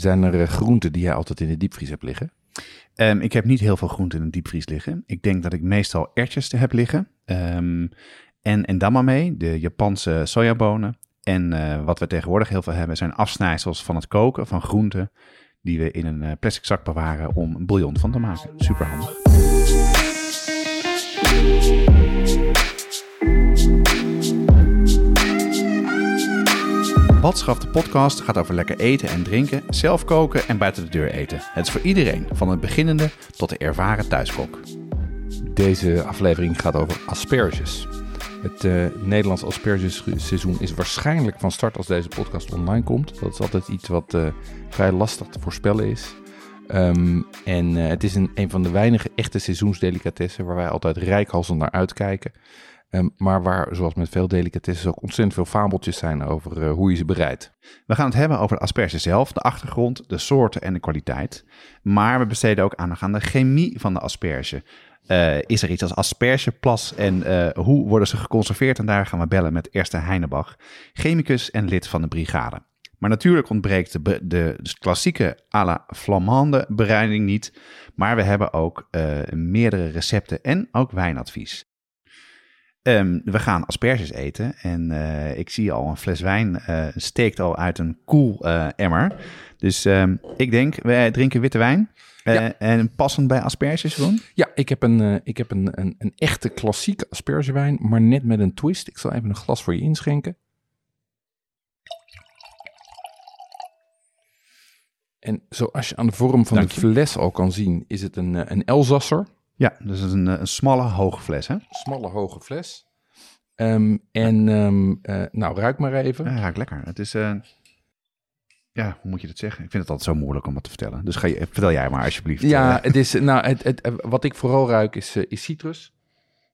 zijn er eh, groenten die jij altijd in de diepvries hebt liggen? Ehm, ik heb niet heel veel groenten in de diepvries liggen. Ik denk dat ik meestal ertjes heb liggen. Ehm, en endamame, de Japanse sojabonen. En eh, wat we tegenwoordig heel veel hebben zijn afsnijsels van het koken van groenten. Die we in een eh, plastic zak bewaren om een bouillon van te maken. Super handig. Badschaf, de podcast, gaat over lekker eten en drinken, zelf koken en buiten de deur eten. Het is voor iedereen, van het beginnende tot de ervaren thuiskok. Deze aflevering gaat over asperges. Het uh, Nederlands aspergeseizoen is waarschijnlijk van start als deze podcast online komt. Dat is altijd iets wat uh, vrij lastig te voorspellen is. Um, en uh, het is een, een van de weinige echte seizoensdelicatessen waar wij altijd rijkhalsend naar uitkijken. Um, maar waar, zoals met veel delicatessen, ook ontzettend veel fabeltjes zijn over uh, hoe je ze bereidt. We gaan het hebben over de asperge zelf, de achtergrond, de soorten en de kwaliteit. Maar we besteden ook aandacht aan de chemie van de asperge. Uh, is er iets als aspergeplas en uh, hoe worden ze geconserveerd? En daar gaan we bellen met Erste Heinebach, chemicus en lid van de brigade. Maar natuurlijk ontbreekt de, de, klassieke à la flamande bereiding niet. Maar we hebben ook meerdere recepten en ook wijnadvies. Um, we gaan asperges eten en uh, ik zie al een fles wijn uh, steekt al uit een koel uh, emmer. Dus um, ik denk, wij drinken witte wijn. Ja. En passend bij asperges, Ron? Ja, ik heb, een, ik heb een, een, een echte klassieke aspergewijn, maar net met een twist. Ik zal even een glas voor je inschenken. En zoals je aan de vorm van Dank de fles al kan zien, is het een, een Elsasser. Ja, dus het is een, een smalle, hoge fles, hè? Smalle, hoge fles. Um, en um, uh, nou, ruik maar even. Ja, ruikt lekker. Het is, uh, ja, hoe moet je dat zeggen? Ik vind het altijd zo moeilijk om het te vertellen. Dus ga je, vertel jij maar alsjeblieft. Ja, het is, nou, het, het, wat ik vooral ruik is, uh, is citrus.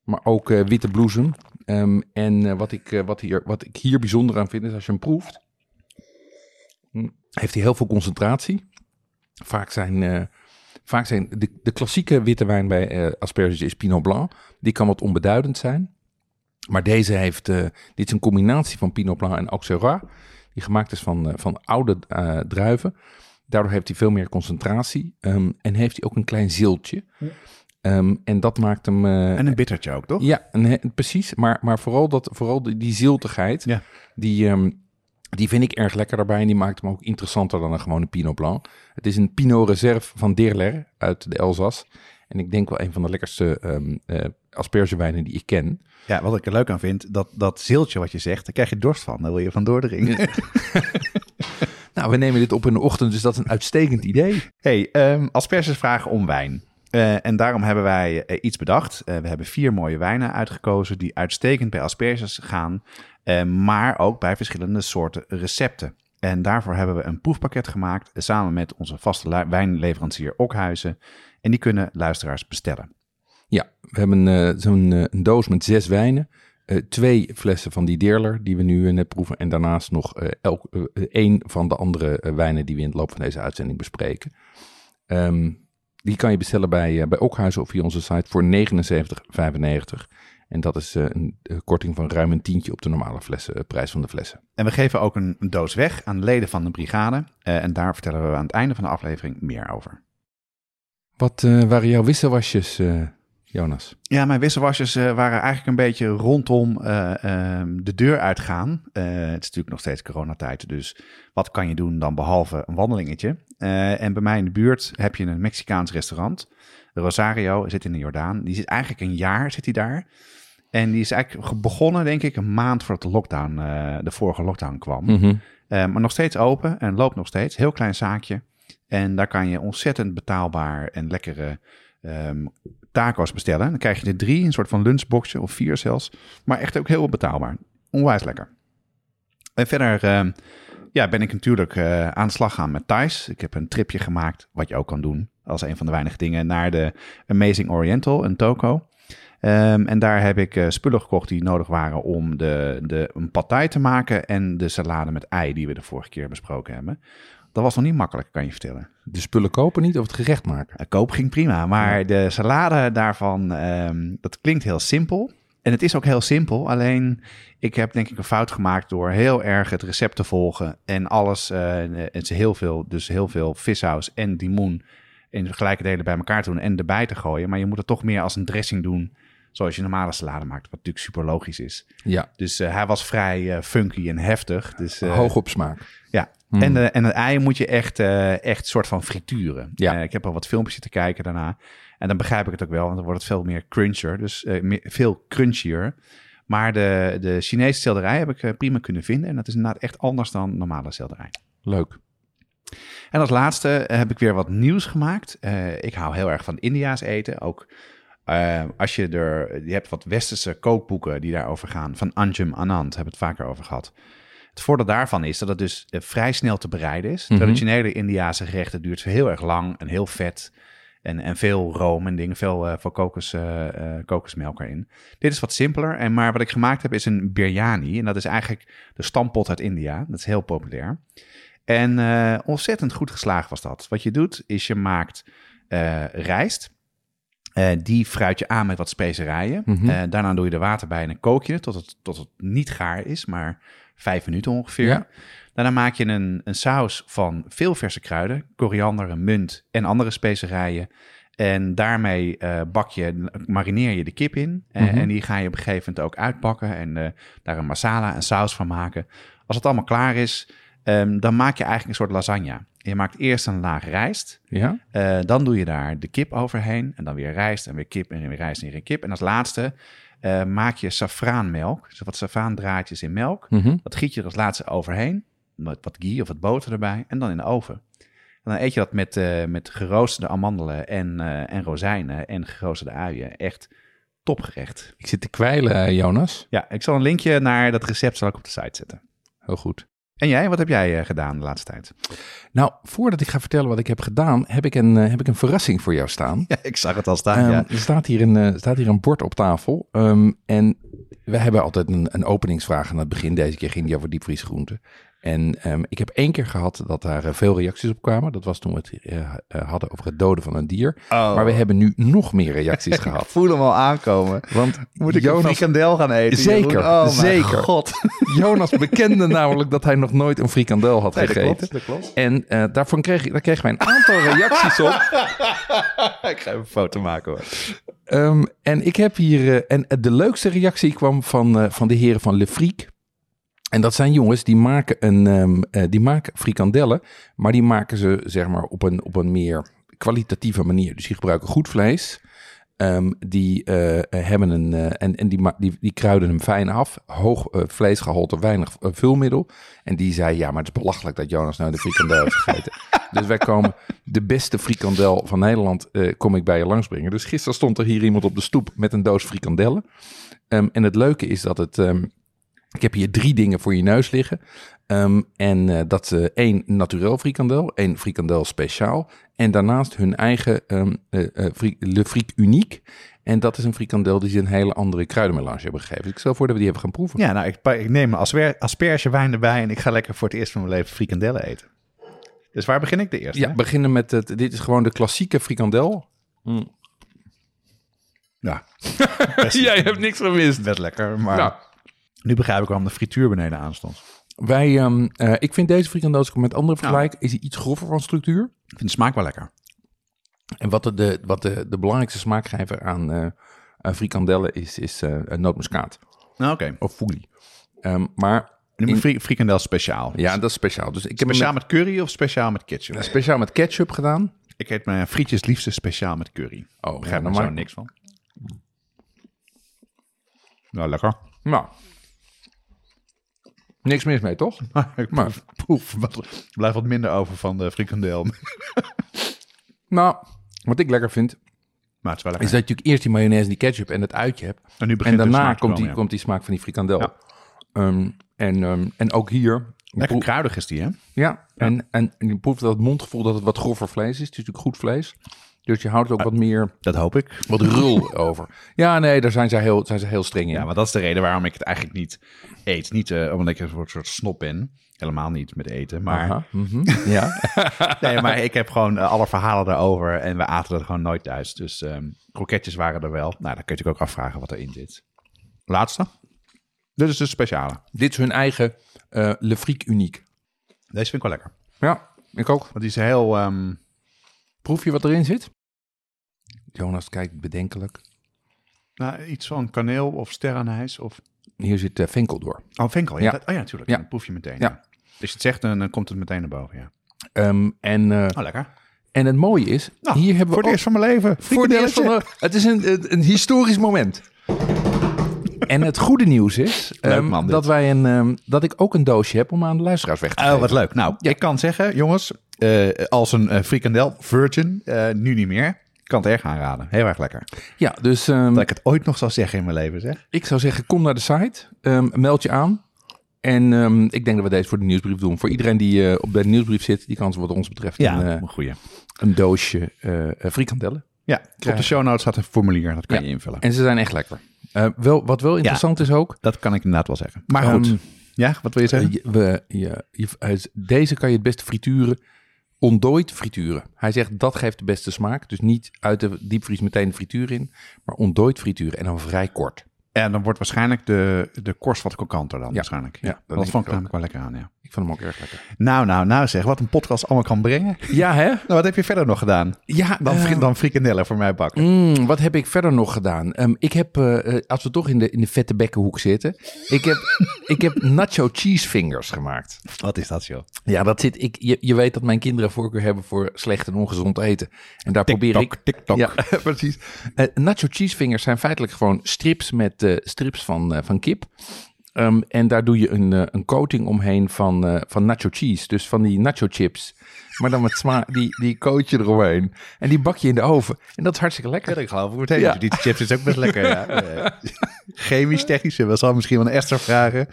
Maar ook witte bloesem. Um, en wat, ik, wat, hier, wat ik hier bijzonder aan vind, is als je hem proeft, heeft hij heel veel concentratie. Vaak zijn Vaak zijn de, de, klassieke witte wijn bij uh, asperges is Pinot Blanc. Die kan wat onbeduidend zijn. Maar deze heeft, uh, dit is een combinatie van Pinot Blanc en Auxerrois. Die gemaakt is van, uh, van oude druiven. Daardoor heeft hij veel meer concentratie. Um, en heeft hij ook een klein zieltje. Ja. Um, en dat maakt hem... en een bittertje ook, toch? Ja, een, precies. Maar, maar vooral, dat, vooral die, die zieltigheid, ja. die... Um, die vind ik erg lekker daarbij en die maakt hem ook interessanter dan een gewone Pinot Blanc. Het is een Pinot Reserve van Deerler uit de Elzas. En ik denk wel een van de lekkerste um, uh, aspergewijnen die ik ken. Ja, wat ik er leuk aan vind, dat, dat zieltje wat je zegt, daar krijg je dorst van. Daar wil je van doordringen. nou, we nemen dit op in de ochtend, dus dat is een uitstekend idee. hey, um, asperges vragen om wijn. Uh, en daarom hebben wij uh, iets bedacht. Uh, we hebben vier mooie wijnen uitgekozen die uitstekend bij asperges gaan, maar ook bij verschillende soorten recepten. En daarvoor hebben we een proefpakket gemaakt samen met onze vaste wijnleverancier Okhuizen. En die kunnen luisteraars bestellen. Ja, we hebben zo'n doos met zes wijnen. Twee flessen van die Deerler die we nu net proeven. En daarnaast nog elk, één van de andere wijnen die we in het loop van deze uitzending bespreken. Um, die kan je bestellen bij, bij Okhuizen of via onze site voor 79,95. En dat is uh, een, een, korting van ruim een tientje op de normale flessen, prijs van de flessen. En we geven ook een, een doos weg aan leden van de brigade. En daar vertellen we aan het einde van de aflevering meer over. Wat waren jouw wisselwasjes, Jonas? Ja, mijn wisselwasjes waren eigenlijk een beetje rondom ehm, de deur uitgaan. het is natuurlijk nog steeds coronatijd, dus wat kan je doen dan behalve een wandelingetje? En bij mij in de buurt heb je een Mexicaans restaurant. Rosario zit in de Jordaan. Die zit eigenlijk een jaar zit hij daar. En die is eigenlijk begonnen, denk ik, een maand voordat de lockdown, uh, de vorige lockdown kwam. Mm -hmm. uh, maar nog steeds open en loopt nog steeds. Heel klein zaakje. En daar kan je ontzettend betaalbaar en lekkere um, taco's bestellen. Dan krijg je er drie, een soort van lunchboxje of vier zelfs. Maar echt ook heel betaalbaar. Onwijs lekker. En verder uh, ja, ben ik natuurlijk eh, aan de slag gaan met Thais. Ik heb een tripje gemaakt, wat je ook kan doen als een van de weinige dingen, naar de Amazing Oriental in Toko. Ehm, en daar heb ik eh, spullen gekocht die nodig waren om de, de, een thai te maken en de salade met ei die we de vorige keer besproken hebben. Dat was nog niet makkelijk, kan je vertellen. De spullen kopen niet of het gerecht maken? Uh, koop ging prima, maar de salade daarvan, ehm, dat klinkt heel simpel. En het is ook heel simpel, alleen ik heb denk ik een fout gemaakt door heel erg het recept te volgen en alles, uh, en ze heel veel, dus heel veel vissaus en dimoen in gelijke delen bij elkaar te doen en erbij te gooien. Maar je moet het toch meer als een dressing doen, zoals je normale salade maakt, wat natuurlijk super logisch is. Ja. Dus uh, hij was vrij uh, funky en heftig. Dus, Hoog op smaak. Ja. Hmm. En, en het ei moet je echt, echt soort van frituren. Ja. ik heb al wat filmpjes te kijken daarna. En dan begrijp ik het ook wel, want dan wordt het veel meer cruncher. Dus meer, veel crunchier. Maar de, de Chinese selderij heb ik prima kunnen vinden. En dat is inderdaad echt anders dan normale selderij. Leuk. En als laatste heb ik weer wat nieuws gemaakt. Uh, ik hou heel erg van India's eten. Ook uh, als je er... Je hebt wat westerse kookboeken die daarover gaan. Van Anjum Anand, hebben we het vaker over gehad. Het voordeel daarvan is dat het dus vrij snel te bereiden is. Mhm. Traditionele Indiaanse gerechten duurt heel erg lang en heel vet. En, en veel room en dingen, veel uh, kokos, kokosmelk erin. Dit is wat simpeler. En maar wat ik gemaakt heb is een biryani. En dat is eigenlijk de stampot uit India. Dat is heel populair. En uh, ontzettend goed geslaagd was dat. Wat je doet, is je maakt rijst. Die fruit je aan met wat specerijen. Mhm. Mm -hmm. daarna doe je er water bij en dan kook je het tot het, tot het niet gaar is, maar vijf minuten ongeveer. Ja. Daarna maak je een, een saus van veel verse kruiden, koriander, munt en andere specerijen. En daarmee uh, bak je, marineer je de kip in. Mm -hmm. En die ga je op een gegeven moment ook uitpakken en uh, daar een masala en saus van maken. Als het allemaal klaar is, Um, dan maak je eigenlijk een soort lasagne. Je maakt eerst een laag rijst. Ja. Uh, dan doe je daar de kip overheen. En dan weer rijst en weer kip en weer rijst en weer kip. En als laatste maak je safraanmelk. Dus wat safraandraadjes in melk. Mm -hmm. Dat giet je er als laatste overheen. Met wat ghee of wat boter erbij. En dan in de oven. En dan eet je dat met, uh, met geroosterde amandelen en, en rozijnen en geroosterde uien. Echt topgerecht. Ik zit te kwijlen, Jonas. Ja, ik zal een linkje naar dat recept zal ik op de site zetten. Heel goed. En jij, wat heb jij gedaan de laatste tijd? Nou, voordat ik ga vertellen wat ik heb gedaan, heb ik een, heb ik een verrassing voor jou staan. Ja, ik zag het al staan. Um, ja. Er staat hier een, staat hier een bord op tafel. Um, en we hebben altijd een, een, openingsvraag aan het begin. Deze keer ging die over diepvriesgroenten. En um, ik heb één keer gehad dat daar uh, veel reacties op kwamen. Dat was toen we het uh, hadden over het doden van een dier. Oh. Maar we hebben nu nog meer reacties gehad. Ik voel hem al aankomen. Want Moet ik Jonas, een frikandel gaan eten? Zeker, oh, zeker. god. Jonas bekende namelijk dat hij nog nooit een frikandel had Nee, dat gegeten. klopt, dat klopt. En uh, daarvan kreeg, daar kregen wij een aantal reacties op. ik ga even een foto maken hoor. Um, en ik heb hier. En de leukste reactie kwam van, van de heren van Le Friek. En dat zijn jongens die maken, een, um, uh, die maken frikandellen. Maar die maken ze zeg maar op een, op een meer kwalitatieve manier. Dus die gebruiken goed vlees. Um, die uh, hebben een. Uh, en en die, die, die kruiden hem fijn af. Hoog uh, vleesgehalte, weinig vulmiddel. En die zei: Ja, maar het is belachelijk dat Jonas nou de frikandel heeft gegeten. dus wij komen. De beste frikandel van Nederland. kom ik bij je langsbrengen. Dus gisteren stond er hier iemand op de stoep met een doos frikandellen. Um, en het leuke is dat het. Um, ik heb hier drie dingen voor je neus liggen. Um, en uh, dat is uh, één naturel frikandel, één frikandel speciaal. En daarnaast hun eigen um, uh, Le Friek Uniek. En dat is een frikandel die ze een hele andere kruidenmelange hebben gegeven. Dus ik stel voor dat we die even gaan proeven. Ja, nou, ik, ik neem een aspergewijn erbij en ik ga lekker voor het eerst van mijn leven frikandellen eten. Dus waar begin ik de eerste? Ja, hè? beginnen met het. Dit is gewoon de klassieke frikandel. Mm. Ja. Jij hebt niks gemist. Best lekker, maar Nou, nu begrijp ik waarom de frituur beneden aanstond. wij, um, uh, ik vind deze frikandel, als ik hem met andere vergelijk, is hij iets grover van structuur. Ik vind de smaak wel lekker. En wat de, de, wat de, de belangrijkste smaakgever aan, uh, aan frikandellen is, is uh, nootmuskaat. Nou, Oké. Okay. Of foelie. Um, maar Nu in- fri frikandel speciaal. ja, dat is speciaal. Dus ik heb speciaal met curry of speciaal met ketchup? speciaal met ketchup gedaan. Ik eet mijn frietjes liefst speciaal met curry. Oh, Begrijp ja, er maak- niks van. Nou, lekker. Nou. Niks mis mee, toch? ik Maar- proef, proef wat, blijft wat minder over van de frikandel. Nou, wat ik lekker vind, Maar het is wel is lekker. dat je natuurlijk eerst die mayonaise en die ketchup en het uitje hebt. en nu daarna komt, die, ja. komt die smaak van die frikandel. Ja. Ehm, en, ehm, en ook hier Lekker kruidig is die, hè? Ja, en, en, en je proeft dat het mondgevoel dat het wat grover vlees is. Het is natuurlijk goed vlees. Dus je houdt ook wat meer, Dat hoop ik. wat rul over. Ja, nee, daar zijn ze heel, zijn ze heel streng in. Ja, maar dat is de reden waarom ik het eigenlijk niet eet. Niet eh, omdat ik een soort, soort snop ben. Helemaal niet met eten. Maar, Aha, mhm, ja. nee, maar ik heb gewoon eh, alle verhalen daarover. En we aten dat gewoon nooit thuis. Dus ehm kroketjes waren er wel. Nou, dan kun je natuurlijk ook afvragen wat erin zit. Laatste. Dit is de speciale. Dit is hun eigen eh Le Unique. Deze vind ik wel lekker. Ja, ik ook. Want die is heel... ehm, Proef je wat erin zit? Jonas kijkt bedenkelijk. nou, iets van kaneel of sterrenijs of... Hier zit uh, venkel door. Oh, venkel. Ja. Ja. Dat- oh ja, natuurlijk. Ja. Dan proef je meteen. Ja. Als je het zegt, dan, dan komt het meteen naar boven, ja. Ehm, en, eh, Oh, lekker. en het mooie is, Nou, hier hebben we voor het ook- eerst van mijn leven. Voor de eerste van de- het is een, een, een historisch moment. En het goede nieuws is Leuk, ehm, man, dat, wij een, ehm, dat ik ook een doosje heb om aan de luisteraars weg te Oh, geven. wat leuk. Nou, ik kan zeggen, jongens, eh, als een eh, frikandel virgin, eh, nu niet meer. Ik kan het erg aanraden. Heel erg lekker. Ja, dus ehm, Dat ik het ooit nog zal zeggen in mijn leven, zeg. ik zou zeggen, kom naar de site, ehm, meld je aan. En ehm, ik denk dat we deze voor de nieuwsbrief doen. Voor iedereen die op de nieuwsbrief zit, die kan ze wat ons betreft Ja, een, een goeie. een doosje frikandellen. Ja, op de show notes staat een formulier. Dat kan Ja. je invullen. En ze zijn echt lekker. Wel, wat wel interessant is ook, Dat kan ik inderdaad wel zeggen. Maar goed. Ja, wat wil je zeggen? Je- we, je, je- het- deze kan je het beste frituren. Ontdooid frituren. Hij zegt dat geeft de beste smaak. Dus niet uit de diepvries meteen de frituur in. Maar ontdooid frituren en dan vrij kort. En dan wordt waarschijnlijk de, de korst wat krokanter dan. Ja. waarschijnlijk. Ja, dat dat, vond ik namelijk wel lekker aan, ja. Ik vond hem ook erg lekker. Nou, nou, nou zeg. Wat een podcast allemaal kan brengen. Ja, hè? Nou, wat heb je verder nog gedaan? Ja, Dan, fri- dan frikandellen voor mij bakken. mm, wat heb ik verder nog gedaan? Ehm, ik heb, eh, eh, als we toch in de, in de vette bekkenhoek zitten. Ik heb, ik heb nacho cheese fingers gemaakt. Wat is dat, joh? Ja, dat zit. Ik, je, je weet dat mijn kinderen voorkeur hebben voor slecht en ongezond eten. En daar probeer ik. TikTok. Ja, precies. Nacho cheese fingers zijn feitelijk gewoon strips met strips van, eh, van kip. Ehm, en daar doe je een, eh, een coating omheen van, eh, van nacho cheese. Dus van die nacho chips. Maar dan met sma die, die coat je eromheen. En die bak je in de oven. En dat is hartstikke lekker. Ja, ik geloof ik meteen. Ja. Die chips is ook best lekker. Ja. Chemisch, technisch, we zal misschien wel een Esther vragen.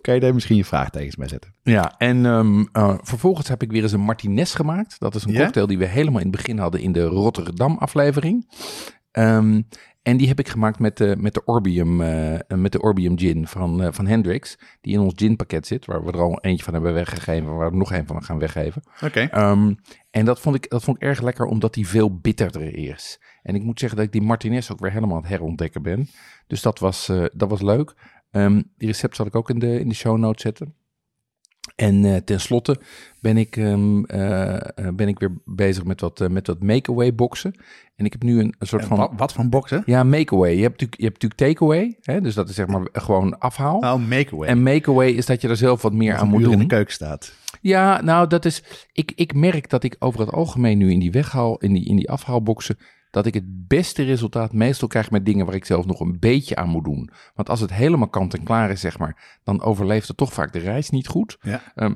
Kan je daar misschien je vraagtekens bij zetten? Ja, en ehm, eh, vervolgens heb ik weer eens een Martinez gemaakt. Dat is een cocktail die we helemaal in het begin hadden in de Rotterdam-aflevering. Ehm, en die heb ik gemaakt met de, met de Orbium, eh, met de Orbium gin van, eh, van Hendrix. Die in ons ginpakket zit, waar we er al eentje van hebben weggegeven. Waar we nog een van gaan weggeven. Oké. Ehm, en dat vond, ik, dat vond ik erg lekker, omdat die veel bitterder is. En ik moet zeggen dat ik die Martinez ook weer helemaal aan het herontdekken ben. Dus dat was, eh, dat was leuk. Ehm, die recept zal ik ook in de, in de show notes zetten. En eh tenslotte ben ik, ehm, eh, eh, ben ik weer bezig met wat, met wat make-away boxen. En ik heb nu een, soort van... Wat, wat van boksen? Ja, make-away. Je hebt natuurlijk, je hebt natuurlijk take-away. Hè? Dus dat is zeg maar gewoon afhaal. Oh, make-away. En make-away is dat je er zelf wat meer aan moet uur in doen. de keuken staat. Ja, nou, dat is. Ik, ik merk dat ik over het algemeen nu in die weghaal, in die, in die afhaalboxen, dat ik het beste resultaat meestal krijg met dingen waar ik zelf nog een beetje aan moet doen. Want als het helemaal kant en klaar is, zeg maar, dan overleeft het toch vaak de reis niet goed. Ja. Ehm,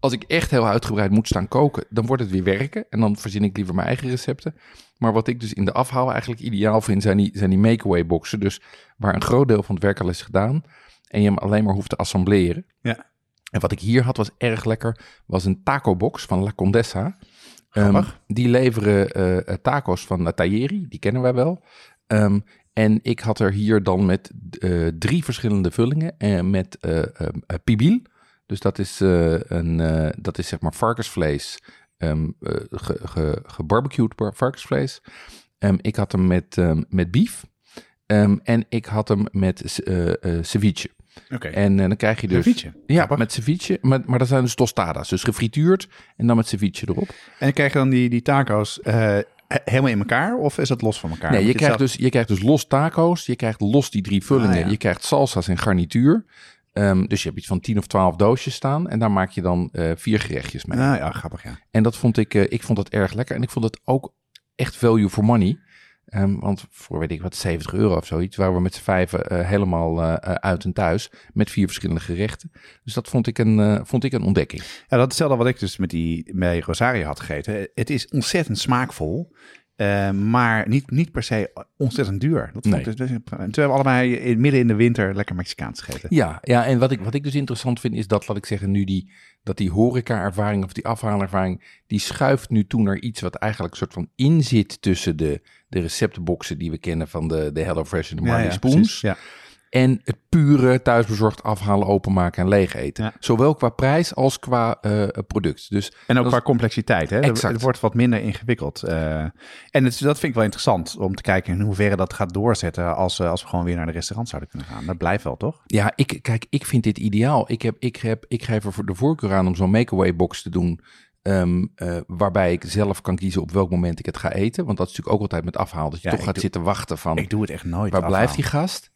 als ik echt heel uitgebreid moet staan koken, dan wordt het weer werken. En dan verzin ik liever mijn eigen recepten. Maar wat ik dus in de afhaal eigenlijk ideaal vind, zijn die, zijn die make-away boxen. Dus waar een groot deel van het werk al is gedaan. En je hem alleen maar hoeft te assembleren. Ja. En wat ik hier had was erg lekker. Was een taco box van La Condessa. Ehm, die leveren eh, eh, taco's van uh. Die kennen wij wel. Ehm, en ik had er hier dan met eh, drie verschillende vullingen. En met pibil. Dus dat is, een, dat is zeg maar varkensvlees. ehm eh, ge, ge, gebarbecued bar- varkensvlees. Ik had hem met, met beef. Ehm, en ik had hem met ceviche. Oké. En eh, dan krijg je dus... Ceviche? Ja, met ceviche. Maar, maar dat zijn dus tostadas. Dus gefrituurd en dan met ceviche erop. En dan krijg je dan die, die taco's eh, he- helemaal in elkaar? Of is het los van elkaar? Nee, je krijgt, zelf- dus, je krijgt dus los taco's. Je krijgt los die drie vullingen. Ah, ja. Je krijgt salsa's en garnituur. Ehm, dus je hebt iets van 10 of 12 doosjes staan. En daar maak je dan eh, vier gerechtjes mee. Ah, ja, grappig, ja. En dat vond ik, ik vond dat erg lekker. En ik vond het ook echt value for money. Ehm, want voor weet ik wat, 70 euro of zoiets, waren we met z'n vijven eh, helemaal eh, eh, uit en thuis. Met vier verschillende gerechten. Dus dat vond ik een, vond ik een ontdekking. Ja, dat is hetzelfde wat ik dus met die met Rosario had gegeten. Het is ontzettend smaakvol. Maar niet, niet per se ontzettend duur. Dat vond Nee. dus, en toen hebben we allebei in, midden in de winter lekker Mexicaans gegeten. Ja, ja en wat ik, wat ik dus interessant vind is dat, laat ik zeggen, nu die, dat die horeca-ervaring of die afhaalervaring, die schuift nu toe naar iets wat eigenlijk een soort van in zit tussen de, de receptenboxen die we kennen van de, de HelloFresh en de Marley Spoons. Ja. En het pure thuisbezorgd afhalen, openmaken en leeg eten. Zowel qua prijs als qua eh, product. Dus En ook qua is- complexiteit. Hè? Exact. Het wordt wat minder ingewikkeld. Eh, en het, dat vind ik wel interessant om te kijken in hoeverre dat gaat doorzetten als, eh, als we gewoon weer naar de restaurant zouden kunnen gaan. Dat blijft wel, toch? Ja, ik, kijk, ik vind dit ideaal. Ik, heb, ik, heb, ik geef er voor de voorkeur aan om zo'n make-away box te doen. Ehm, eh, waarbij ik zelf kan kiezen op welk moment ik het ga eten. Want dat is natuurlijk ook altijd met afhaal. Dat je Ja, toch gaat doe- zitten wachten van Ik doe het echt nooit. waar blijft die gast?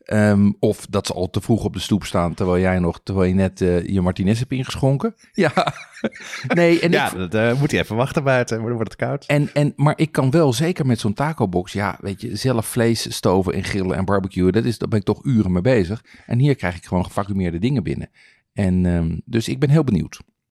Ehm, of dat ze al te vroeg op de stoep staan terwijl jij nog, terwijl je net eh, je Martinez hebt ingeschonken. Ja, nee, en Ja, ik, dat eh, moet hij even wachten buiten. Dan wordt het koud. En, en, maar ik kan wel zeker met zo'n taco-box, ja, weet je, zelf vlees stoven en grillen en barbecuen, dat is, daar ben ik toch uren mee bezig. En hier krijg ik gewoon gevacumeerde dingen binnen. En ehm, dus ik ben heel benieuwd.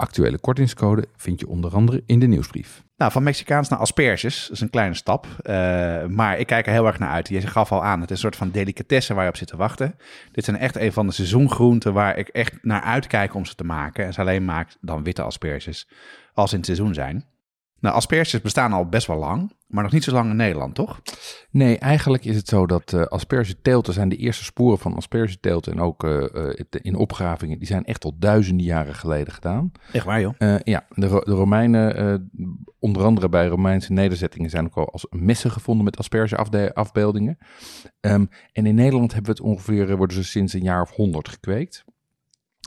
Actuele kortingscode vind je onder andere in de nieuwsbrief. Nou, van Mexicaans naar asperges, dat is een kleine stap. Eh, maar ik kijk er heel erg naar uit. Je gaf al aan, het is een soort van delicatesse waar je op zit te wachten. Dit zijn echt een van de seizoengroenten waar ik echt naar uitkijk om ze te maken. En ze alleen maakt dan witte asperges als in het seizoen zijn. Nou, asperges bestaan al best wel lang, maar nog niet zo lang in Nederland, toch? Nee, eigenlijk is het zo dat eh aspergeteelten zijn de eerste sporen van aspergeteelten en ook eh, eh, in opgravingen, die zijn echt al duizenden jaren geleden gedaan. Echt waar, joh. Ja, de, Ro- de Romeinen, onder andere bij Romeinse nederzettingen, zijn ook al als messen gevonden met aspergeafbeeldingen. Ehm, en in Nederland hebben we het ongeveer, worden ze sinds een jaar of honderd gekweekt.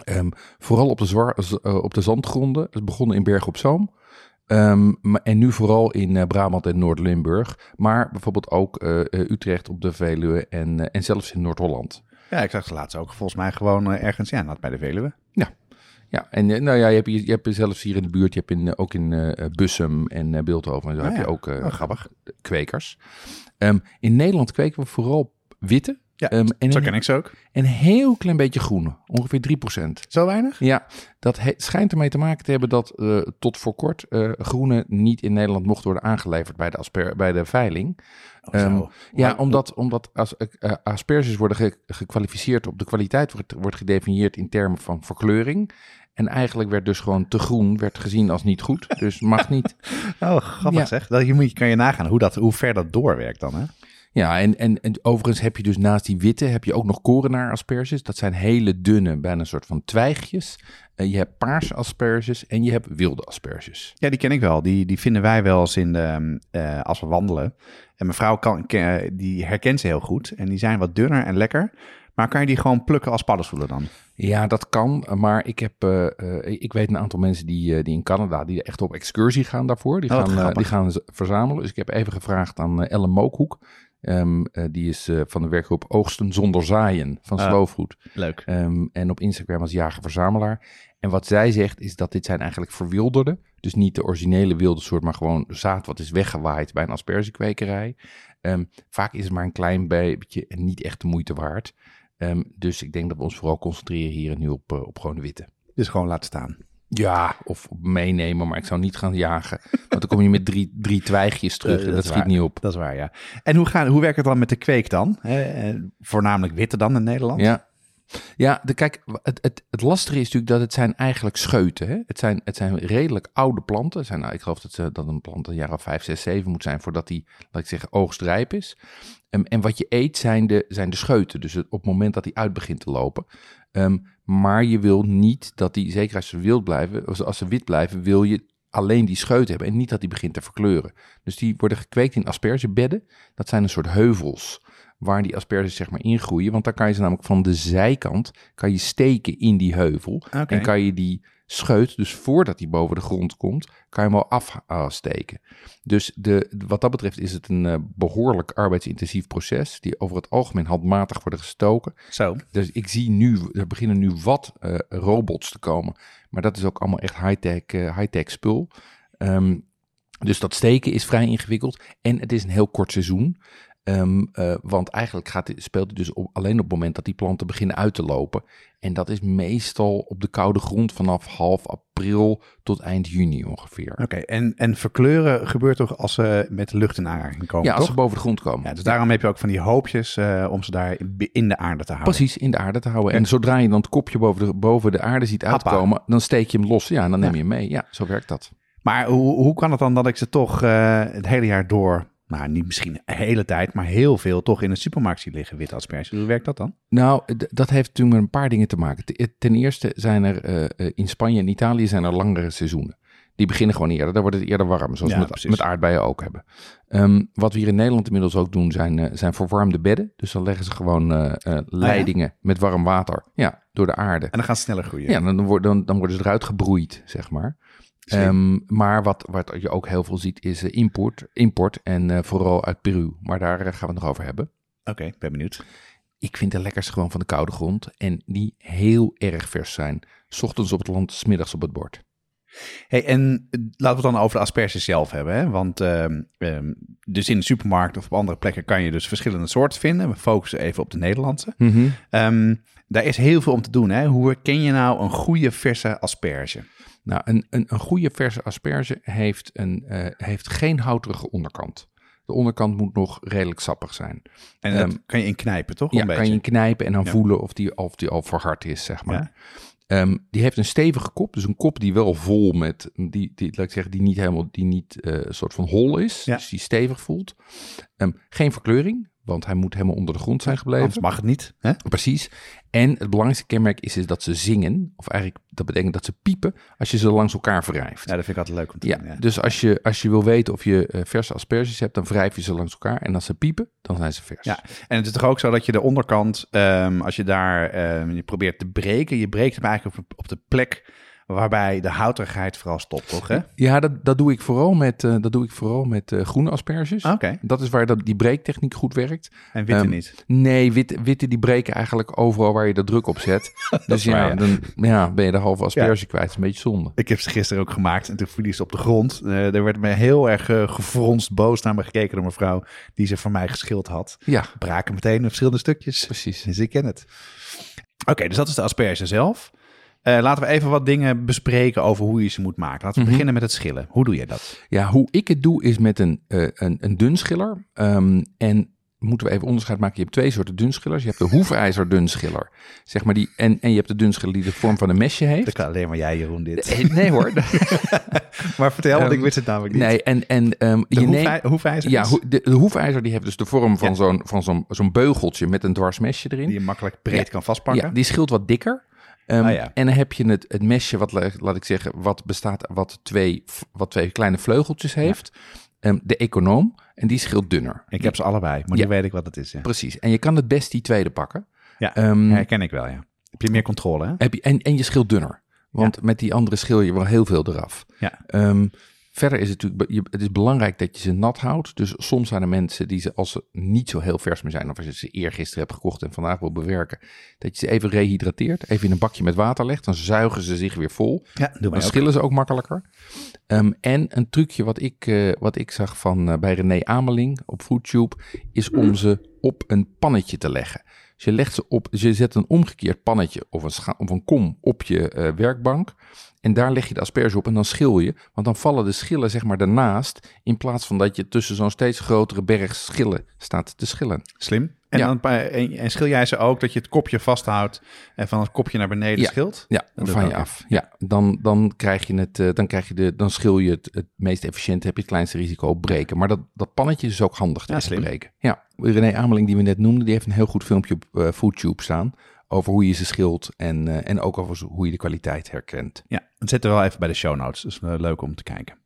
Ehm, vooral op de, op de zandgronden. Het is begonnen in Bergen op Zoom. Ehm, en nu vooral in eh, Brabant en Noord-Limburg. Maar bijvoorbeeld ook eh, eh, Utrecht op de Veluwe en, en zelfs in Noord-Holland. Ja, ik zag het laatst ook volgens mij gewoon ergens, ja, nou, bij de Veluwe. Ja, en eh, nou ja, je hebt, je hebt zelfs hier in de buurt, je hebt in, ook in Bussum en Beeldhoven en zo Ah, heb ja. je ook Oh, grappig. kwekers. Ehm, in Nederland kweken we vooral witte Ja, Ehm, en, Zo ken ik ze ook. een heel klein beetje groene, ongeveer 3%. Zo weinig? Ja, dat he- schijnt ermee te maken te hebben dat eh, tot voor kort eh, groene niet in Nederland mocht worden aangeleverd bij de, asper, bij de veiling. Oh. Ehm, ja, omdat, omdat as, eh, asperges worden ge- gekwalificeerd op de kwaliteit, wordt, wordt gedefinieerd in termen van verkleuring. En eigenlijk werd dus gewoon te groen, werd gezien als niet goed. Dus mag niet. Oh, grappig Ja. zeg. Dat, je moet, kan je nagaan hoe, dat, hoe ver dat doorwerkt dan, hè? Ja, en, en, en overigens heb je dus naast die witte, heb je ook nog korenaar asperges. Dat zijn hele dunne, bijna een soort van twijgjes. Eh, je hebt paarse asperges en je hebt wilde asperges. Ja, die ken ik wel. Die, die vinden wij wel eens in de, ehm, eh, als we wandelen. En mijn vrouw kan, ken- die herkent ze heel goed. En die zijn wat dunner en lekker. Maar kan je die gewoon plukken als paddenstoelen dan? Ja, dat kan. Maar ik, heb, eh, eh, ik weet een aantal mensen die, eh, die in Canada die echt op excursie gaan daarvoor. Die Oh, gaan, eh, grappig. die gaan verzamelen. Dus ik heb even gevraagd aan eh, Ellen Mookhoek. Ehm, eh, die is eh, van de werkgroep Oogsten zonder zaaien van Ah. Slow Food. Leuk. Ehm, en op Instagram als jager-verzamelaar. En wat zij zegt is dat dit zijn eigenlijk verwilderde. Dus niet de originele wilde soort, maar gewoon zaad wat is weggewaaid bij een aspergekwekerij. Ehm, vaak is het maar een klein beetje en niet echt de moeite waard. Ehm, dus ik denk dat we ons vooral concentreren hier en nu op, eh, op gewoon de witte. Dus gewoon laten staan. Ja, of meenemen, maar ik zou niet gaan jagen. Want dan kom je met drie, drie twijgjes terug Eh, en dat schiet waar. niet op. Dat is waar, ja. En hoe, gaan, hoe werkt het dan met de kweek dan? Hè, eh, voornamelijk witte dan in Nederland? Ja. Ja, de, kijk, het, het, het lastige is natuurlijk dat het zijn eigenlijk scheuten. Hè? Het, zijn, het zijn redelijk oude planten. Zijn, nou, ik geloof dat, ze, dat een plant een jaar of vijf, zes, zeven moet zijn voordat die, laat ik zeggen, oogstrijp is. Ehm, en wat je eet zijn de, zijn de scheuten. Dus het, op het moment dat die uit begint te lopen. Ehm, maar je wil niet dat die, zeker als ze wild blijven, of als ze wit blijven, wil je alleen die scheut hebben en niet dat die begint te verkleuren. Dus die worden gekweekt in aspergebedden. Dat zijn een soort heuvels waar die asperges zeg maar ingroeien. Want dan kan je ze namelijk van de zijkant kan je steken in die heuvel. En kan je die scheut, dus voordat hij boven de grond komt, kan je hem al afsteken. Dus de, wat dat betreft is het een uh, behoorlijk arbeidsintensief proces, die over het algemeen handmatig worden gestoken. Zo. Dus ik zie nu, er beginnen nu wat uh, robots te komen, maar dat is ook allemaal echt high-tech uh, high spul. Um, dus dat steken is vrij ingewikkeld en het is een heel kort seizoen. Um, uh, want eigenlijk gaat, speelt het dus op, alleen op het moment dat die planten beginnen uit te lopen. En dat is meestal op de koude grond vanaf half april tot eind juni ongeveer. Oké, okay, en, en verkleuren gebeurt toch als ze met de lucht in aanraking komen? Ja, toch? als ze boven de grond komen. Ja, dus daarom heb je ook van die hoopjes uh, om ze daar in de aarde te houden. Precies, in de aarde te houden. En zodra je dan het kopje boven de, boven de aarde ziet uitkomen, dan steek je hem los. Ja, en dan neem je hem mee. Ja, zo werkt dat. Maar hoe, hoe kan het dan dat ik ze toch uh, het hele jaar door nou, niet misschien de hele tijd, maar heel veel toch in de supermarkt zie liggen, witte asperges. Hoe werkt dat dan? Nou, dat heeft natuurlijk met een paar dingen te maken. Ten eerste zijn er uh, in Spanje en Italië zijn er langere seizoenen. Die beginnen gewoon eerder. Daar wordt het eerder warm, zoals Ja, we met, met aardbeien ook hebben. Ehm, wat we hier in Nederland inmiddels ook doen, zijn, eh, zijn verwarmde bedden. Dus dan leggen ze gewoon eh, eh, leidingen met warm water ja, door de aarde. En dan gaan ze sneller groeien. Ja, dan, dan, dan worden ze eruit gebroeid, zeg maar. Ehm, maar wat, wat je ook heel veel ziet, is eh, import, import en eh, vooral uit Peru. Maar daar eh, gaan we het nog over hebben. Oké, ben benieuwd. Ik vind de lekkers gewoon van de koude grond en die heel erg vers zijn. 's ochtends op het land, 's middags op het bord. Hey, en laten we het dan over de asperges zelf hebben. Hè? Want ehm, ehm, dus in de supermarkt of op andere plekken kan je dus verschillende soorten vinden. We focussen even op de Nederlandse. Ehm, daar is heel veel om te doen. Hè? Hoe herken je nou een goede verse asperge? Nou, een, een, een goede verse asperge heeft, een, eh, heeft geen houterige onderkant. De onderkant moet nog redelijk sappig zijn. En dat Ehm, kan je inknijpen, toch? Ja, een kan je knijpen en dan Ja. voelen of die, of die al verhard is, zeg maar. Ja. Ehm, die heeft een stevige kop, dus een kop die wel vol met, die, die laat ik zeggen, die niet helemaal, die niet eh, een soort van hol is, Ja. dus die stevig voelt. Ehm, geen verkleuring, want hij moet helemaal onder de grond zijn gebleven. Anders mag het niet. Hè? Precies. En het belangrijkste kenmerk is, is dat ze zingen, of eigenlijk dat betekent dat ze piepen als je ze langs elkaar wrijft. Ja, dat vind ik altijd leuk om te Ja, doen. Ja. dus als je, als je wil weten of je eh, verse asperges hebt, dan wrijf je ze langs elkaar. En als ze piepen, dan zijn ze vers. Ja, en het is toch ook zo dat je de onderkant, ehm, als je daar ehm, je probeert te breken, je breekt hem eigenlijk op, op de plek waarbij de houterigheid vooral stopt, toch? Hè? Ja, dat, dat doe ik vooral met, eh, dat doe ik vooral met eh, groene asperges. Oké, Dat is waar dat, die breektechniek goed werkt. en witte Ehm, niet. Nee, witte, witte die breken eigenlijk overal waar je de druk op zet. dus waar, ja, ja. dan ja, ben je de halve asperge kwijt. Dat is een beetje zonde. Ik heb ze gisteren ook gemaakt en toen viel ze op de grond. Eh, er werd me heel erg gefronst boos naar me gekeken door mijn vrouw die ze voor mij geschild had. Ja, Braken meteen in verschillende stukjes. precies. Dus ik ken het. Oké, dus dat is de asperge zelf. Eh, laten we even wat dingen bespreken over hoe je ze moet maken. Laten we Mhm. beginnen met het schillen. Hoe doe je dat? Ja, hoe ik het doe is met een, eh, een, een dunschiller. Ehm, en moeten we even onderscheid maken. Je hebt twee soorten dunschillers. Je hebt de hoefijzer dunschiller. Zeg maar die, en, en je hebt de dunschiller die de vorm van een mesje heeft. Dat kan alleen maar jij, Jeroen, dit. Eh, Nee hoor. Maar vertel, want ik Ehm, wist het namelijk niet. nee, en, en ehm, de je neemt... hoefijzer Ja, de, de hoefijzer die heeft dus de vorm van Ja. zo'n van zo'n zo'n beugeltje met een dwars mesje erin. die je makkelijk breed Ja. kan vastpakken. Ja, die scheelt wat dikker. Ehm, Ah, ja. En dan heb je het, het mesje, wat la- laat ik zeggen, wat bestaat, wat twee, wat twee kleine vleugeltjes heeft. Ehm, de econoom, en die scheelt dunner. Ik heb ze allebei, maar Ja. nu weet ik wat het is. Ja, Precies. En je kan het best die tweede pakken. ja. Ehm, herken ik wel, ja. Heb je meer controle, hè? heb je, en, en je scheelt dunner. Want met die andere schil je wel heel veel eraf. Ja. Verder is het natuurlijk, het is belangrijk dat je ze nat houdt. Dus soms zijn er mensen die ze, als ze niet zo heel vers meer zijn, of als je ze eergisteren hebt gekocht en vandaag wil bewerken, dat je ze even rehydrateert, even in een bakje met water legt, dan zuigen ze zich weer vol. Ja, doe Dan ook. schillen ze ook makkelijker. Ehm, en een trucje wat ik, eh, wat ik zag van, eh, bij René Ameling op FoodTube, is om ze op een pannetje te leggen. Dus je, legt ze op, dus je zet een omgekeerd pannetje of een, scha- of een kom op je eh, werkbank. En daar leg je de asperge op en dan schil je. Want dan vallen de schillen zeg maar daarnaast. In plaats van dat je tussen zo'n steeds grotere berg schillen staat te schillen. Slim. En, Ja. dan, en, en schil jij ze ook dat je het kopje vasthoudt en van het kopje naar beneden Ja. schilt? Ja, van je af. Ja, dan, dan krijg je het, eh, dan krijg je de, dan schil je het, het meest efficiënt, heb je het kleinste risico op breken. Maar dat, dat pannetje is ook handig Ja, tegen slim. breken. Ja, René Ameling die we net noemden, die heeft een heel goed filmpje op eh, FoodTube staan over hoe je ze schilt en, eh, en ook over hoe je de kwaliteit herkent. Ja, dat zetten we wel even bij de show notes. Dus eh, leuk om te kijken.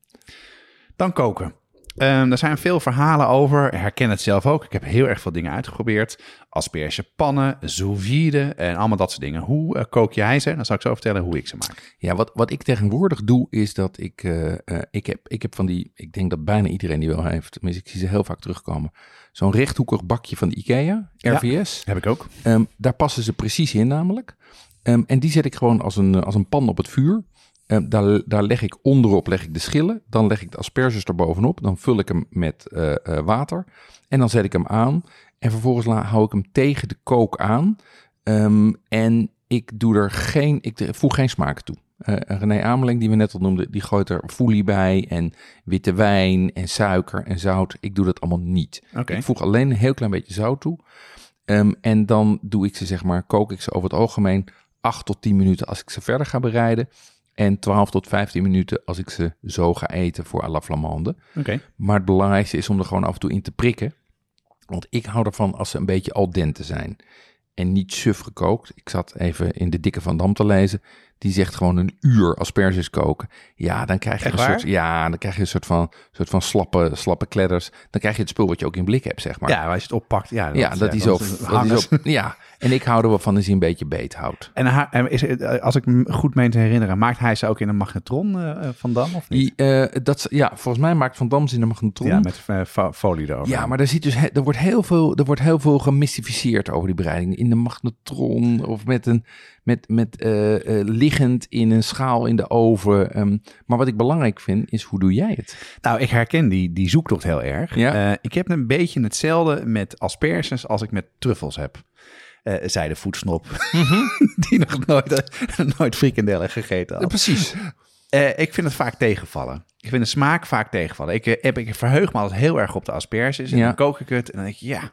Dan koken. Ehm er zijn veel verhalen over. Ik herken het zelf ook. Ik heb heel erg veel dingen uitgeprobeerd. Aspergepannen, sous vide en allemaal dat soort dingen. Hoe eh, kook jij ze? Dan zal ik zo vertellen hoe ik ze maak. Ja, wat, wat ik tegenwoordig doe, is dat ik, eh, eh, ik, heb, ik heb van die, ik denk dat bijna iedereen die wel heeft, tenminste ik zie ze heel vaak terugkomen, zo'n rechthoekig bakje van de IKEA, Ja. RVS. Heb ik ook. Ehm, daar passen ze precies in namelijk. Ehm, en die zet ik gewoon als een, als een pan op het vuur. Ehm, daar, daar leg ik onderop leg ik de schillen. Dan leg ik de asperges erbovenop. Dan vul ik hem met eh, eh, water. En dan zet ik hem aan. En vervolgens la- hou ik hem tegen de kook aan. Ehm, en ik doe er geen, ik voeg geen smaak toe. Eh, René Ameling, die we net al noemden, die gooit er foelie bij en witte wijn en suiker en zout. Ik doe dat allemaal niet. Ik voeg alleen een heel klein beetje zout toe. Ehm, en dan doe ik ze, zeg maar, kook ik ze over het algemeen 8 tot 10 minuten als ik ze verder ga bereiden. En 12 tot 15 minuten als ik ze zo ga eten voor à la flamande. Oké. Maar het belangrijkste is om er gewoon af en toe in te prikken. Want ik hou ervan als ze een beetje al dente zijn. En niet suf gekookt. Ik zat even in de dikke Van Dam te lezen. Die zegt gewoon een uur asperges koken. Ja, dan krijg je Echt een waar? soort, ja, dan krijg je een soort van, soort van slappe, slappe kledders. Dan krijg je het spul wat je ook in blik hebt, zeg maar. Ja, als je het oppakt. Ja, ja, dat zo, dan dat zo, ja. En ik hou er wel van als hij een beetje beet houdt. En is, eh, als ik me goed meen te herinneren, maakt hij ze ook in een magnetron eh, van Dam of niet? Die, eh, dat, ja, volgens mij maakt Van Dam ze in een magnetron. Ja, met eh, fo- folie erover. Ja, maar er, zit dus, he- er, wordt heel veel, er wordt heel veel gemystificeerd over die bereiding. In de magnetron of met een met, met, eh, eh, liggend in een schaal in de oven. Ehm, maar wat ik belangrijk vind, is hoe doe jij het? Nou, ik herken die, die zoektocht heel erg. Ja. Eh, ik heb een beetje hetzelfde met asperges als ik met truffels heb. Zei de voetsnop, Mhm. die nog nooit, nooit frikandellen gegeten had. precies. Ik vind het vaak tegenvallen. Ik vind de smaak vaak tegenvallen. Ik, heb, ik verheug me altijd heel erg op de asperges. En Ja. dan kook ik het en dan denk ik, ja...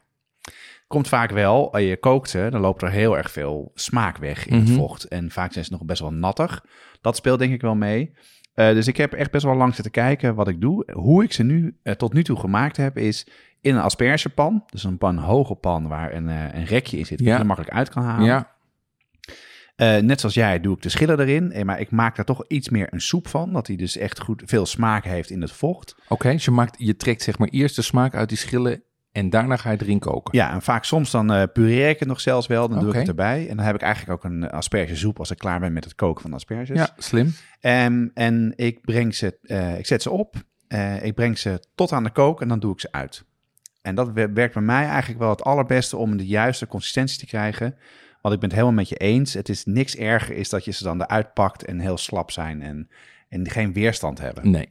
Komt vaak wel, als je kookt ze, dan loopt er heel erg veel smaak weg in het Mhm. vocht. En vaak zijn ze nog best wel nattig. Dat speelt denk ik wel mee. Eh, dus ik heb echt best wel lang zitten kijken wat ik doe. Hoe ik ze nu eh, tot nu toe gemaakt heb, is in een aspergepan. Dus een pan, hoge pan waar een, eh, een rekje in zit, die Ja. je makkelijk uit kan halen. Ja, Eh, net zoals jij doe ik de schillen erin. Eh, Maar ik maak daar toch iets meer een soep van. Dat hij dus echt goed veel smaak heeft in het vocht. oké. Dus je, maakt, je trekt zeg maar eerst de smaak uit die schillen en daarna ga je erin koken. Ja, en vaak soms dan eh pureer ik het nog zelfs wel. Dan doe ik het erbij. En dan heb ik eigenlijk ook een aspergesoep als ik klaar ben met het koken van de asperges. Ja, slim. En, en ik, breng ze, eh, ik zet ze op. eh, ik breng ze tot aan de kook en dan doe ik ze uit. En dat wer- werkt bij mij eigenlijk wel het allerbeste om de juiste consistentie te krijgen. Want ik ben het helemaal met je eens. Het is niks erger is dat je ze dan eruit pakt en heel slap zijn en, en geen weerstand hebben. Nee,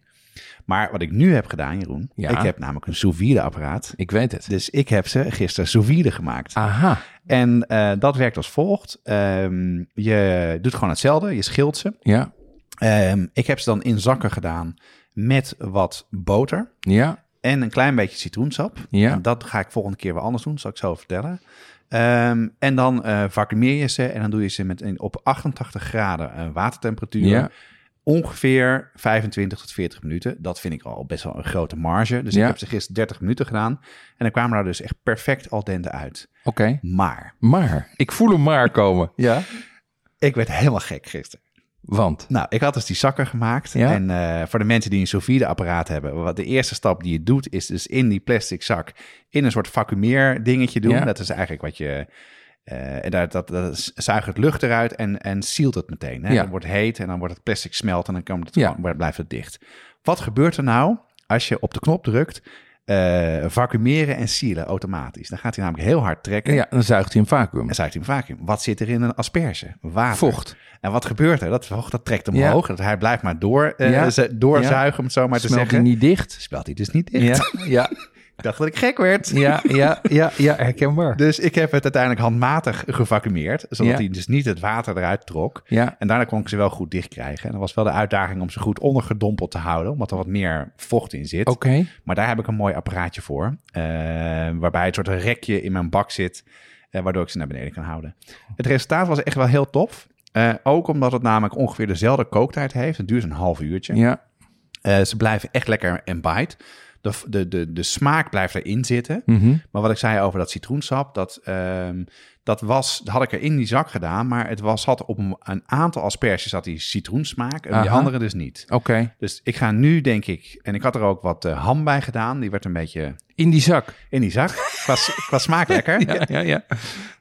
Maar wat ik nu heb gedaan, Jeroen, Ja. ik heb namelijk een sous vide apparaat. ik weet het. Dus ik heb ze gisteren sous vide gemaakt. Aha. En eh, dat werkt als volgt. Ehm, je doet gewoon hetzelfde, je schilt ze. Ja, Ehm, ik heb ze dan in zakken gedaan met wat boter ja, en een klein beetje citroensap. Ja. En dat ga ik volgende keer weer anders doen, zal ik zo vertellen. Ehm, en dan eh vacuumeer je ze en dan doe je ze met een, op 88 graden eh, watertemperatuur. Ja. Ongeveer 25 tot 40 minuten. Dat vind ik al best wel een grote marge. Dus Ja. ik heb ze gisteren 30 minuten gedaan. En dan kwamen er dus echt perfect al dente uit. oké. Maar Maar, ik voel hem maar komen. Ja. ik werd helemaal gek gisteren. Want, Nou, ik had dus die zakken gemaakt. Ja. En eh, voor de mensen die een sous apparaat hebben, wat de eerste stap die je doet, is dus in die plastic zak in een soort vacuumeer dingetje doen. Ja. Dat is eigenlijk wat je. Eh en dat, dat, dat zuigt het lucht eruit en, en sealt het meteen. Hè? Ja. Het wordt heet en dan wordt het plastic smelt en dan komt het, Ja. blijft het dicht. Wat gebeurt er nou als je op de knop drukt? eh vacuumeren en sealen automatisch. Dan gaat hij namelijk heel hard trekken. ja, dan zuigt hij een vacuüm. En zuigt hij hem vacuüm. Wat zit er in een asperge? Water. Vocht. En wat gebeurt er? Dat vocht dat trekt omhoog. Dat hij blijft maar door, eh, Ja. doorzuigen, om het zo maar te Smelt zeggen. hij niet dicht? Smelt hij dus niet dicht. Ja, ja, Ik dacht dat ik gek werd. ja, ja, ja, ja, herkenbaar. Dus ik heb het uiteindelijk handmatig gevacuumeerd. Zodat Ja. hij dus niet het water eruit trok. Ja, En daarna kon ik ze wel goed dicht krijgen. En dat was wel de uitdaging om ze goed ondergedompeld te houden. Omdat er wat meer vocht in zit. oké. Maar daar heb ik een mooi apparaatje voor. eh, waarbij het soort een rekje in mijn bak zit. eh, waardoor ik ze naar beneden kan houden. Het resultaat was echt wel heel tof. Eh, ook omdat het namelijk ongeveer dezelfde kooktijd heeft. Het duurt een half uurtje. Ja, ze blijven echt lekker en bite. De, de, de, de smaak blijft erin zitten. Mhm. Maar wat ik zei over dat citroensap, dat, ehm, dat was, dat had ik er in die zak gedaan, maar het was, had op een, een aantal asperges had die citroensmaak en die andere dus niet. Oké, Dus ik ga nu, denk ik, en ik had er ook wat eh, ham bij gedaan, die werd een beetje in die zak. in die zak. qua, qua smaak lekker. Ja, ja, ja.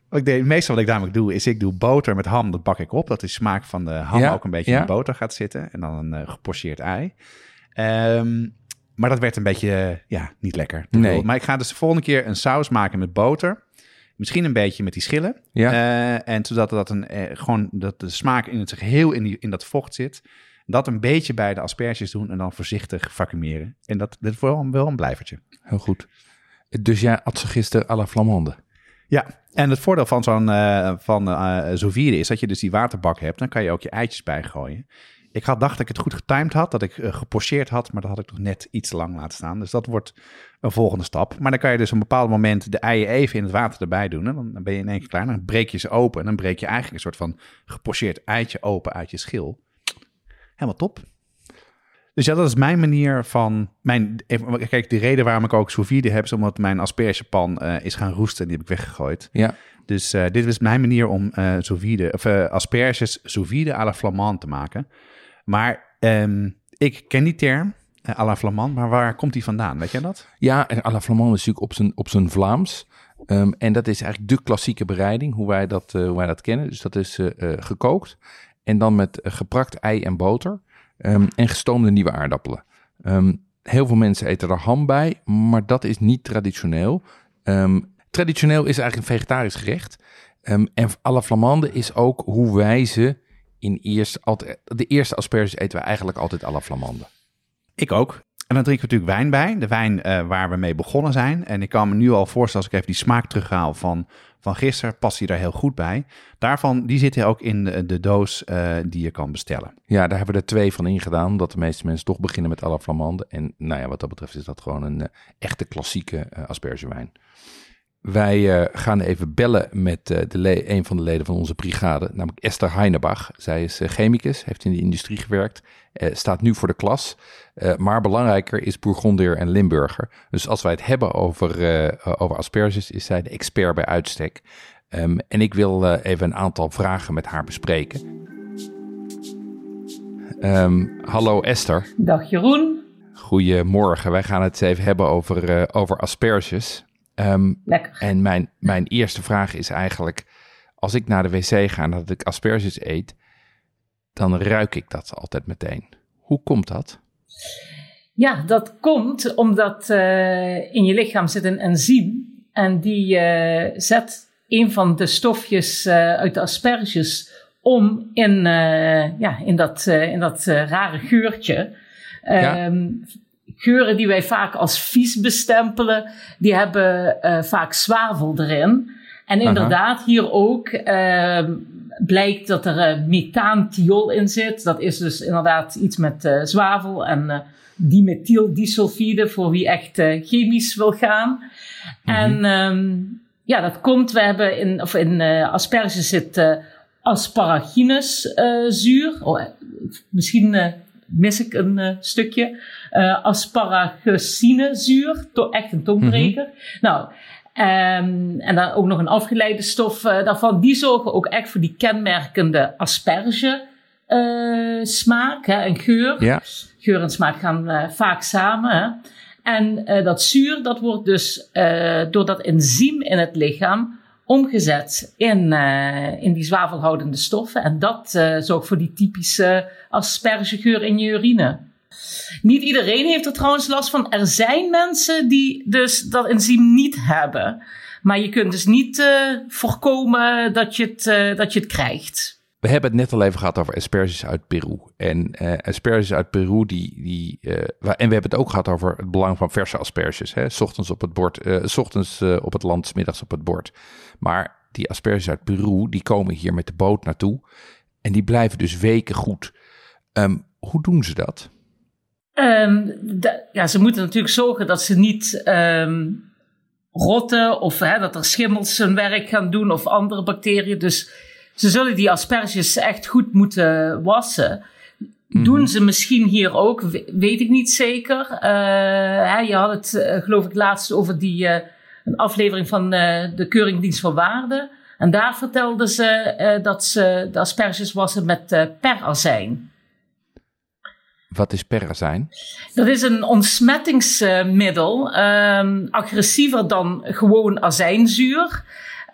Wat ik deed, meestal wat ik namelijk doe, is ik doe boter met ham, dat bak ik op. Dat de smaak van de ham Ja, ook een beetje ja. in de boter gaat zitten. En dan een eh, gepocheerd ei. Ehm, maar dat werd een beetje, eh, ja, niet lekker. Nee. Maar ik ga dus de volgende keer een saus maken met boter. Misschien een beetje met die schillen. Ja. Eh, en zodat dat een, eh, gewoon dat de smaak in het geheel in, die, in dat vocht zit. Dat een beetje bij de asperges doen en dan voorzichtig vacuumeren. En dat, dat is wel, wel een blijvertje. Heel goed. Dus jij at ze gisteren à la Flamande. Ja, en het voordeel van zo'n eh van sous vide is dat je dus die waterbak hebt. Dan kan je ook je eitjes bijgooien. Ik had, dacht dat ik het goed getimed had, dat ik eh, gepocheerd had, maar dat had ik nog net iets lang laten staan. Dus dat wordt een volgende stap. Maar dan kan je dus op een bepaald moment de eieren even in het water erbij doen. En dan ben je in één keer klaar. Dan breek je ze open en dan breek je eigenlijk een soort van gepocheerd eitje open uit je schil. Helemaal top. Dus ja, dat is mijn manier van... Mijn, even- kijk, de reden waarom ik ook sous vide heb... is omdat mijn aspergepan eh, is gaan roesten. Die heb ik weggegooid. Ja. Dus eh, dit is mijn manier om eh sous vide, of, asperges sous vide à la flamande te maken. Maar ehm, ik ken die term, eh, à la flamande. Maar waar komt die vandaan? Weet jij dat? Ja, à la Flamande is natuurlijk op zijn, op zijn Vlaams. Ehm, en dat is eigenlijk de klassieke bereiding, hoe wij dat, eh, hoe wij dat kennen. Dus dat is eh, gekookt en dan met geprakt ei en boter ehm, en gestoomde nieuwe aardappelen. Heel veel mensen eten er ham bij, maar dat is niet traditioneel. Traditioneel is eigenlijk een vegetarisch gerecht. En à la Flamande is ook hoe wij ze in eerst altijd... De eerste asperges eten we eigenlijk altijd à la Flamande. Ik ook. En dan drinken we natuurlijk wijn bij. De wijn eh, waar we mee begonnen zijn. En ik kan me nu al voorstellen, als ik even die smaak terughaal van, van gisteren, past die daar heel goed bij. Daarvan, die zitten ook in de, de doos eh, die je kan bestellen. Ja, daar hebben we er twee van ingedaan, omdat de meeste mensen toch beginnen met à la Flamande. En nou ja, wat dat betreft is dat gewoon een eh, echte klassieke aspergewijn. Wij eh, gaan even bellen met eh, de een van de leden van onze brigade, namelijk Esther Heinebach. Zij is eh, chemicus, heeft in de industrie gewerkt, staat nu voor de klas. Maar belangrijker is Bourgondier en Limburger. Dus als wij het hebben over, over asperges, is zij de expert bij uitstek. Ehm, en ik wil even een aantal vragen met haar bespreken. Ehm, hallo Esther. Dag Jeroen. Goedemorgen. Wij gaan het even hebben over, over asperges. Ehm, Lekker. en mijn, mijn eerste vraag is eigenlijk: als ik naar de wc ga en dat ik asperges eet, dan ruik ik dat altijd meteen. Hoe komt dat? Ja, dat komt omdat eh, in je lichaam zit een enzym. En die eh, zet een van de stofjes eh, uit de asperges om in, ja, in dat, in dat rare geurtje. Ja. Geuren die wij vaak als vies bestempelen, die hebben eh, vaak zwavel erin. En Aha. inderdaad, hier ook ehm, blijkt dat er methaantiol in zit. Dat is dus inderdaad iets met eh, zwavel en dimethyldisulfide voor wie echt chemisch wil gaan. En ehm, ja, dat komt, we hebben in, of in asperges zit asparaginuszuur. oh, misschien mis ik een stukje. Eh asparagesinezuur, to- echt een tongbreker. Nou, ehm, en dan ook nog een afgeleide stof eh, daarvan. Die zorgen ook echt voor die kenmerkende asperge eh, smaak hè, en geur. Ja, Geur en smaak gaan eh, vaak samen. Hè? En eh, dat zuur, dat wordt dus eh, door dat enzym in het lichaam omgezet in, eh, in die zwavelhoudende stoffen. En dat eh, zorgt voor die typische aspergegeur in je urine. Niet iedereen heeft er trouwens last van. Er zijn mensen die dus dat enzym niet hebben. Maar je kunt dus niet eh, voorkomen dat je, het, eh, dat je het krijgt. we hebben het net al even gehad over asperges uit Peru. En eh, asperges uit Peru, die, die, en we hebben het ook gehad over het belang van verse asperges. Hè? 's Ochtends op het bord, 's ochtends op het land, middags op het bord. Maar die asperges uit Peru, die komen hier met de boot naartoe. En die blijven dus weken goed. Ehm, hoe doen ze dat? Ehm, de- ja, ze moeten natuurlijk zorgen dat ze niet ehm, rotten of hè, dat er schimmels hun werk gaan doen of andere bacteriën. Dus ze zullen die asperges echt goed moeten wassen. Doen ze misschien hier ook, weet ik niet zeker. hè, je had het, geloof ik, laatst over die een aflevering van de Keuringdienst voor Waarde. En daar vertelden ze dat ze de asperges wassen met perazijn. Wat is perazijn? Dat is een ontsmettingsmiddel, um, agressiever dan gewoon azijnzuur.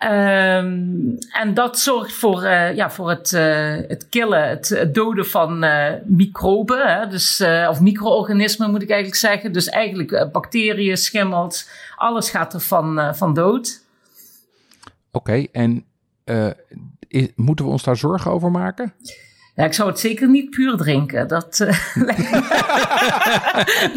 Um, en dat zorgt voor, uh, ja, voor het, uh, het killen, het, doden van uh, microben, hè, dus, of micro-organismen moet ik eigenlijk zeggen. Dus eigenlijk bacteriën, schimmels, alles gaat er van, van dood. Oké, okay, en is, moeten we ons daar zorgen over maken? Ja, ik zou het zeker niet puur drinken. Dat, uh,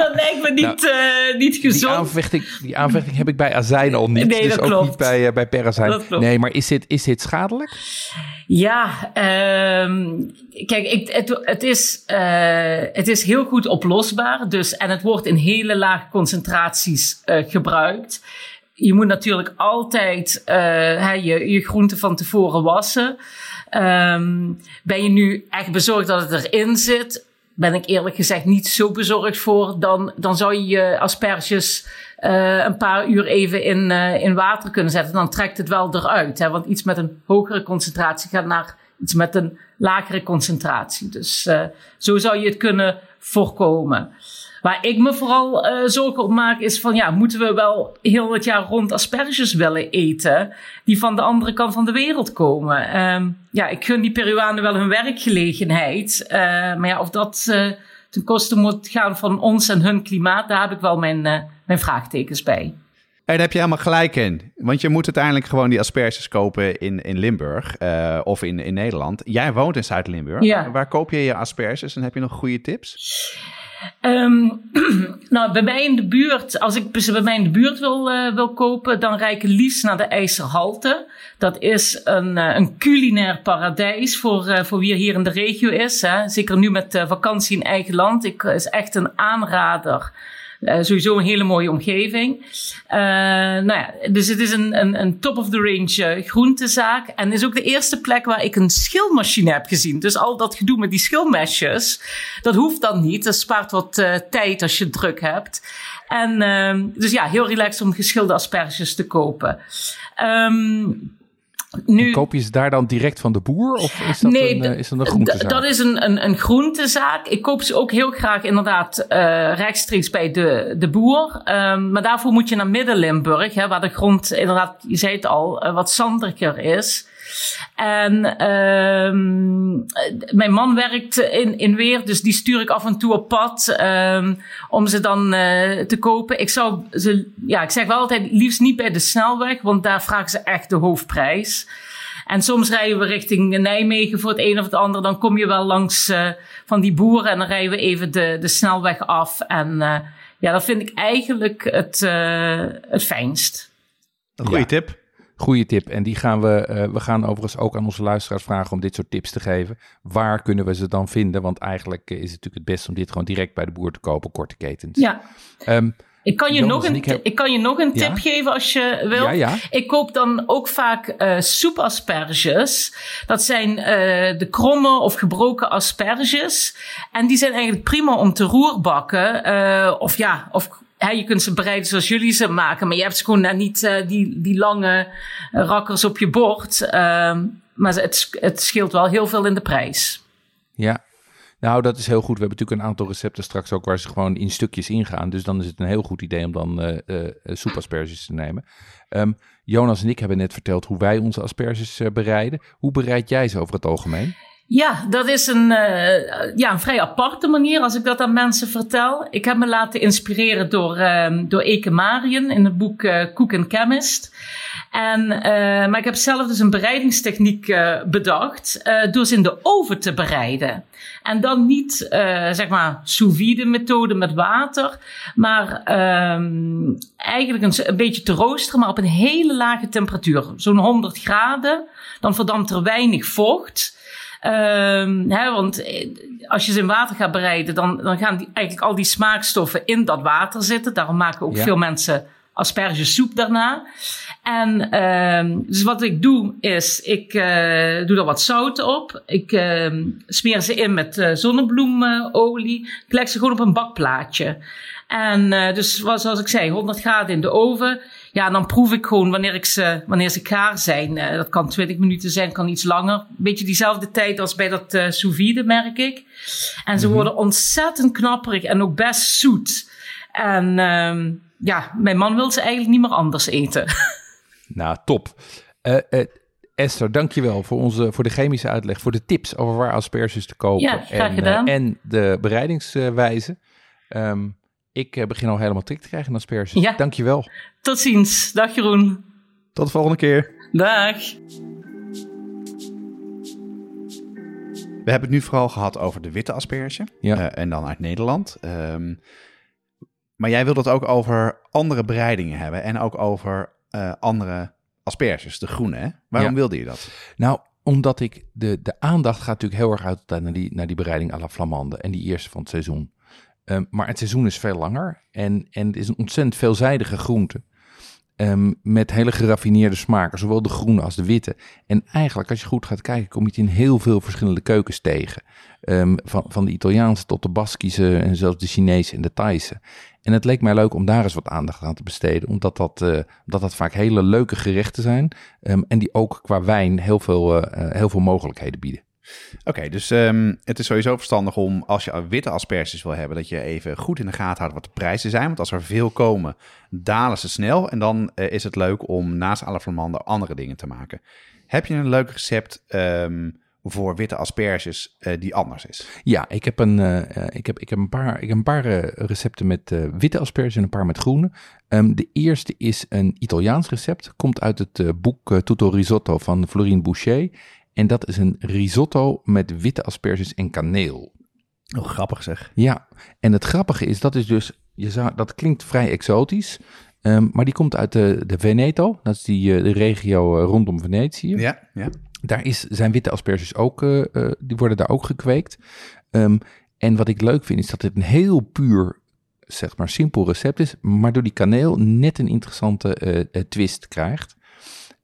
dat lijkt me niet, nou, uh, niet gezond. Die aanvechting, die aanvechting heb ik bij azijn al niet. Nee, dus ook klopt. niet bij, uh, bij perazijn. Nee, maar is dit, is dit schadelijk? Ja, um, kijk, ik, het, het, is, het is heel goed oplosbaar. Dus, en het wordt in hele lage concentraties gebruikt. Je moet natuurlijk altijd je, je groenten van tevoren wassen. Um, ben je nu echt bezorgd dat het erin zit? Ben ik eerlijk gezegd niet zo bezorgd voor. Dan, dan zou je je asperges uh, een paar uur even in, uh, in water kunnen zetten. Dan trekt het wel eruit. Hè? Want iets met een hogere concentratie gaat naar iets met een lagere concentratie. Dus uh, zo zou je het kunnen voorkomen. Waar ik me vooral uh, zorgen op maak is van ja, moeten we wel heel het jaar rond asperges willen eten die van de andere kant van de wereld komen? Um, ja, ik gun die Peruanen wel hun werkgelegenheid. Uh, maar ja, of dat uh, ten koste moet gaan van ons en hun klimaat, daar heb ik wel mijn, mijn vraagtekens bij. En daar heb je helemaal gelijk in. Want je moet uiteindelijk gewoon die asperges kopen in, in Limburg uh, of in, in Nederland. Jij woont in Zuid-Limburg. Ja. Waar koop je je asperges en heb je nog goede tips? Um, nou, bij mij in de buurt, als ik bij mij in de buurt wil, uh, wil kopen, dan rijd ik liefst naar de IJzerhalte. Dat is een, uh, een culinair paradijs voor, uh, voor wie hier in de regio is. Hè. Zeker nu met vakantie in eigen land. Ik is echt een aanrader uh, sowieso een hele mooie omgeving. Uh, nou ja, dus het is een, een, een top-of-the-range uh, groentezaak. En is ook de eerste plek waar ik een schilmachine heb gezien. Dus al dat gedoe met die schilmesjes, dat hoeft dan niet. Dat spaart wat tijd als je druk hebt. En ehm, dus ja, heel relaxed om geschilde asperges te kopen. Um, nu, koop je ze daar dan direct van de boer? Of is dat, nee, een, uh, is dat een groentezaak? Dat is een, een, een groentezaak. Ik koop ze ook heel graag inderdaad uh, rechtstreeks bij de, de boer. Um, maar daarvoor moet je naar Midden-Limburg, waar de grond inderdaad, je zei het al, uh, wat zandrijker is. En um, mijn man werkt in, in Weer, dus die stuur ik af en toe op pad um, om ze dan uh, te kopen. Ik zou ze, ja, ik zeg wel altijd liefst niet bij de snelweg, want daar vragen ze echt de hoofdprijs. En soms rijden we richting Nijmegen voor het een of het ander. Dan kom je wel langs uh, van die boeren en dan rijden we even de, de snelweg af. En uh, ja, dat vind ik eigenlijk het, uh, het fijnst. Een goede tip. Goede tip. En die gaan we, uh, we gaan overigens ook aan onze luisteraars vragen om dit soort tips te geven. Waar kunnen we ze dan vinden? Want eigenlijk is het natuurlijk het beste om dit gewoon direct bij de boer te kopen, korte ketens. Ja. Um, ik kan, je nog een, ik, ik kan je nog een tip geven als je wil. Ja, ja. Ik koop dan ook vaak uh, soepasperges. Dat zijn uh, de kromme of gebroken asperges. En die zijn eigenlijk prima om te roerbakken. Uh, of ja, of je kunt ze bereiden zoals jullie ze maken, maar je hebt gewoon niet uh, die, die lange rakkers op je bord. Uh, maar het, het scheelt wel heel veel in de prijs. Ja, nou, dat is heel goed. We hebben natuurlijk een aantal recepten straks ook waar ze gewoon in stukjes ingaan. Dus dan is het een heel goed idee om dan uh, soepasperges te nemen. Um, Jonas en ik hebben net verteld hoe wij onze asperges bereiden. Hoe bereid jij ze over het algemeen? Ja, dat is een, uh, ja, een vrij aparte manier als ik dat aan mensen vertel. Ik heb me laten inspireren door, uh, door Eke Marien in het boek Cook and Chemist. En, maar ik heb zelf dus een bereidingstechniek bedacht door ze in de oven te bereiden. En dan niet, zeg maar, sous vide methode met water, maar ehm, eigenlijk een, een beetje te roosteren, maar op een hele lage temperatuur. Zo'n 100 graden. Dan verdampt er weinig vocht. Um, hè, want eh, als je ze in water gaat bereiden, dan, dan gaan die, eigenlijk al die smaakstoffen in dat water zitten. Daarom maken ook veel mensen aspergesoep daarna. En ehm, dus wat ik doe is, ik uh, doe er wat zout op. Ik uh, smeer ze in met uh, zonnebloemolie. Ik leg ze gewoon op een bakplaatje. En dus zoals ik zei, 100 graden in de oven. Ja, dan proef ik gewoon wanneer, ik ze, wanneer ze klaar zijn. Uh, dat kan 20 minuten zijn, kan iets langer. Een beetje diezelfde tijd als bij dat uh, sous vide, merk ik. En ze mm -hmm. worden ontzettend knapperig en ook best zoet. En uh, ja, mijn man wil ze eigenlijk niet meer anders eten. Nou, top. Uh, Esther, dankjewel voor, onze, voor de chemische uitleg, voor de tips over waar asperges te kopen. Ja, en, en de bereidingswijze. Um, ik begin al helemaal trek te krijgen in asperges. Ja. Dankjewel. Tot ziens. Dag Jeroen. Tot de volgende keer. Dag. We hebben het nu vooral gehad over de witte asperge. Ja. en dan uit Nederland. Um, maar jij wilt het ook over andere bereidingen hebben en ook over uh, andere asperges, de groene. Hè? Waarom Ja. wilde je dat? Nou, omdat ik de, de aandacht gaat natuurlijk heel erg uit naar die, naar die bereiding à la Flamande en die eerste van het seizoen. Um, maar het seizoen is veel langer en, en het is een ontzettend veelzijdige groente. Um, met hele geraffineerde smaken, zowel de groene als de witte. En eigenlijk, als je goed gaat kijken, kom je het in heel veel verschillende keukens tegen. Um, van, van de Italiaanse tot de Baskische en zelfs de Chinese en de Thaise. En het leek mij leuk om daar eens wat aandacht aan te besteden, omdat dat, uh, omdat dat vaak hele leuke gerechten zijn. En die ook qua wijn heel veel, uh, heel veel mogelijkheden bieden. Oké, dus um, het is sowieso verstandig om als je witte asperges wil hebben, dat je even goed in de gaten houdt wat de prijzen zijn. Want als er veel komen, dalen ze snel. En dan uh, is het leuk om naast alle flamande andere dingen te maken. Heb je een leuk recept um, voor witte asperges uh, die anders is? Ja, ik heb een, uh, ik heb, ik heb een paar, ik heb een paar recepten met witte asperges en een paar met groene. Um, de eerste is een Italiaans recept. Komt uit het boek Tutto Risotto van Florine Boucher. En dat is een risotto met witte asperges en kaneel. Oh, grappig zeg. Ja, en het grappige is, dat is dus, je zou, dat klinkt vrij exotisch, um, maar die komt uit de, de Veneto, dat is die uh, de regio uh, rondom Venetië. Ja, ja. Daar is, zijn witte asperges ook, uh, die worden daar ook gekweekt. Um, en wat ik leuk vind, is dat het een heel puur, zeg maar, simpel recept is, maar door die kaneel net een interessante twist krijgt.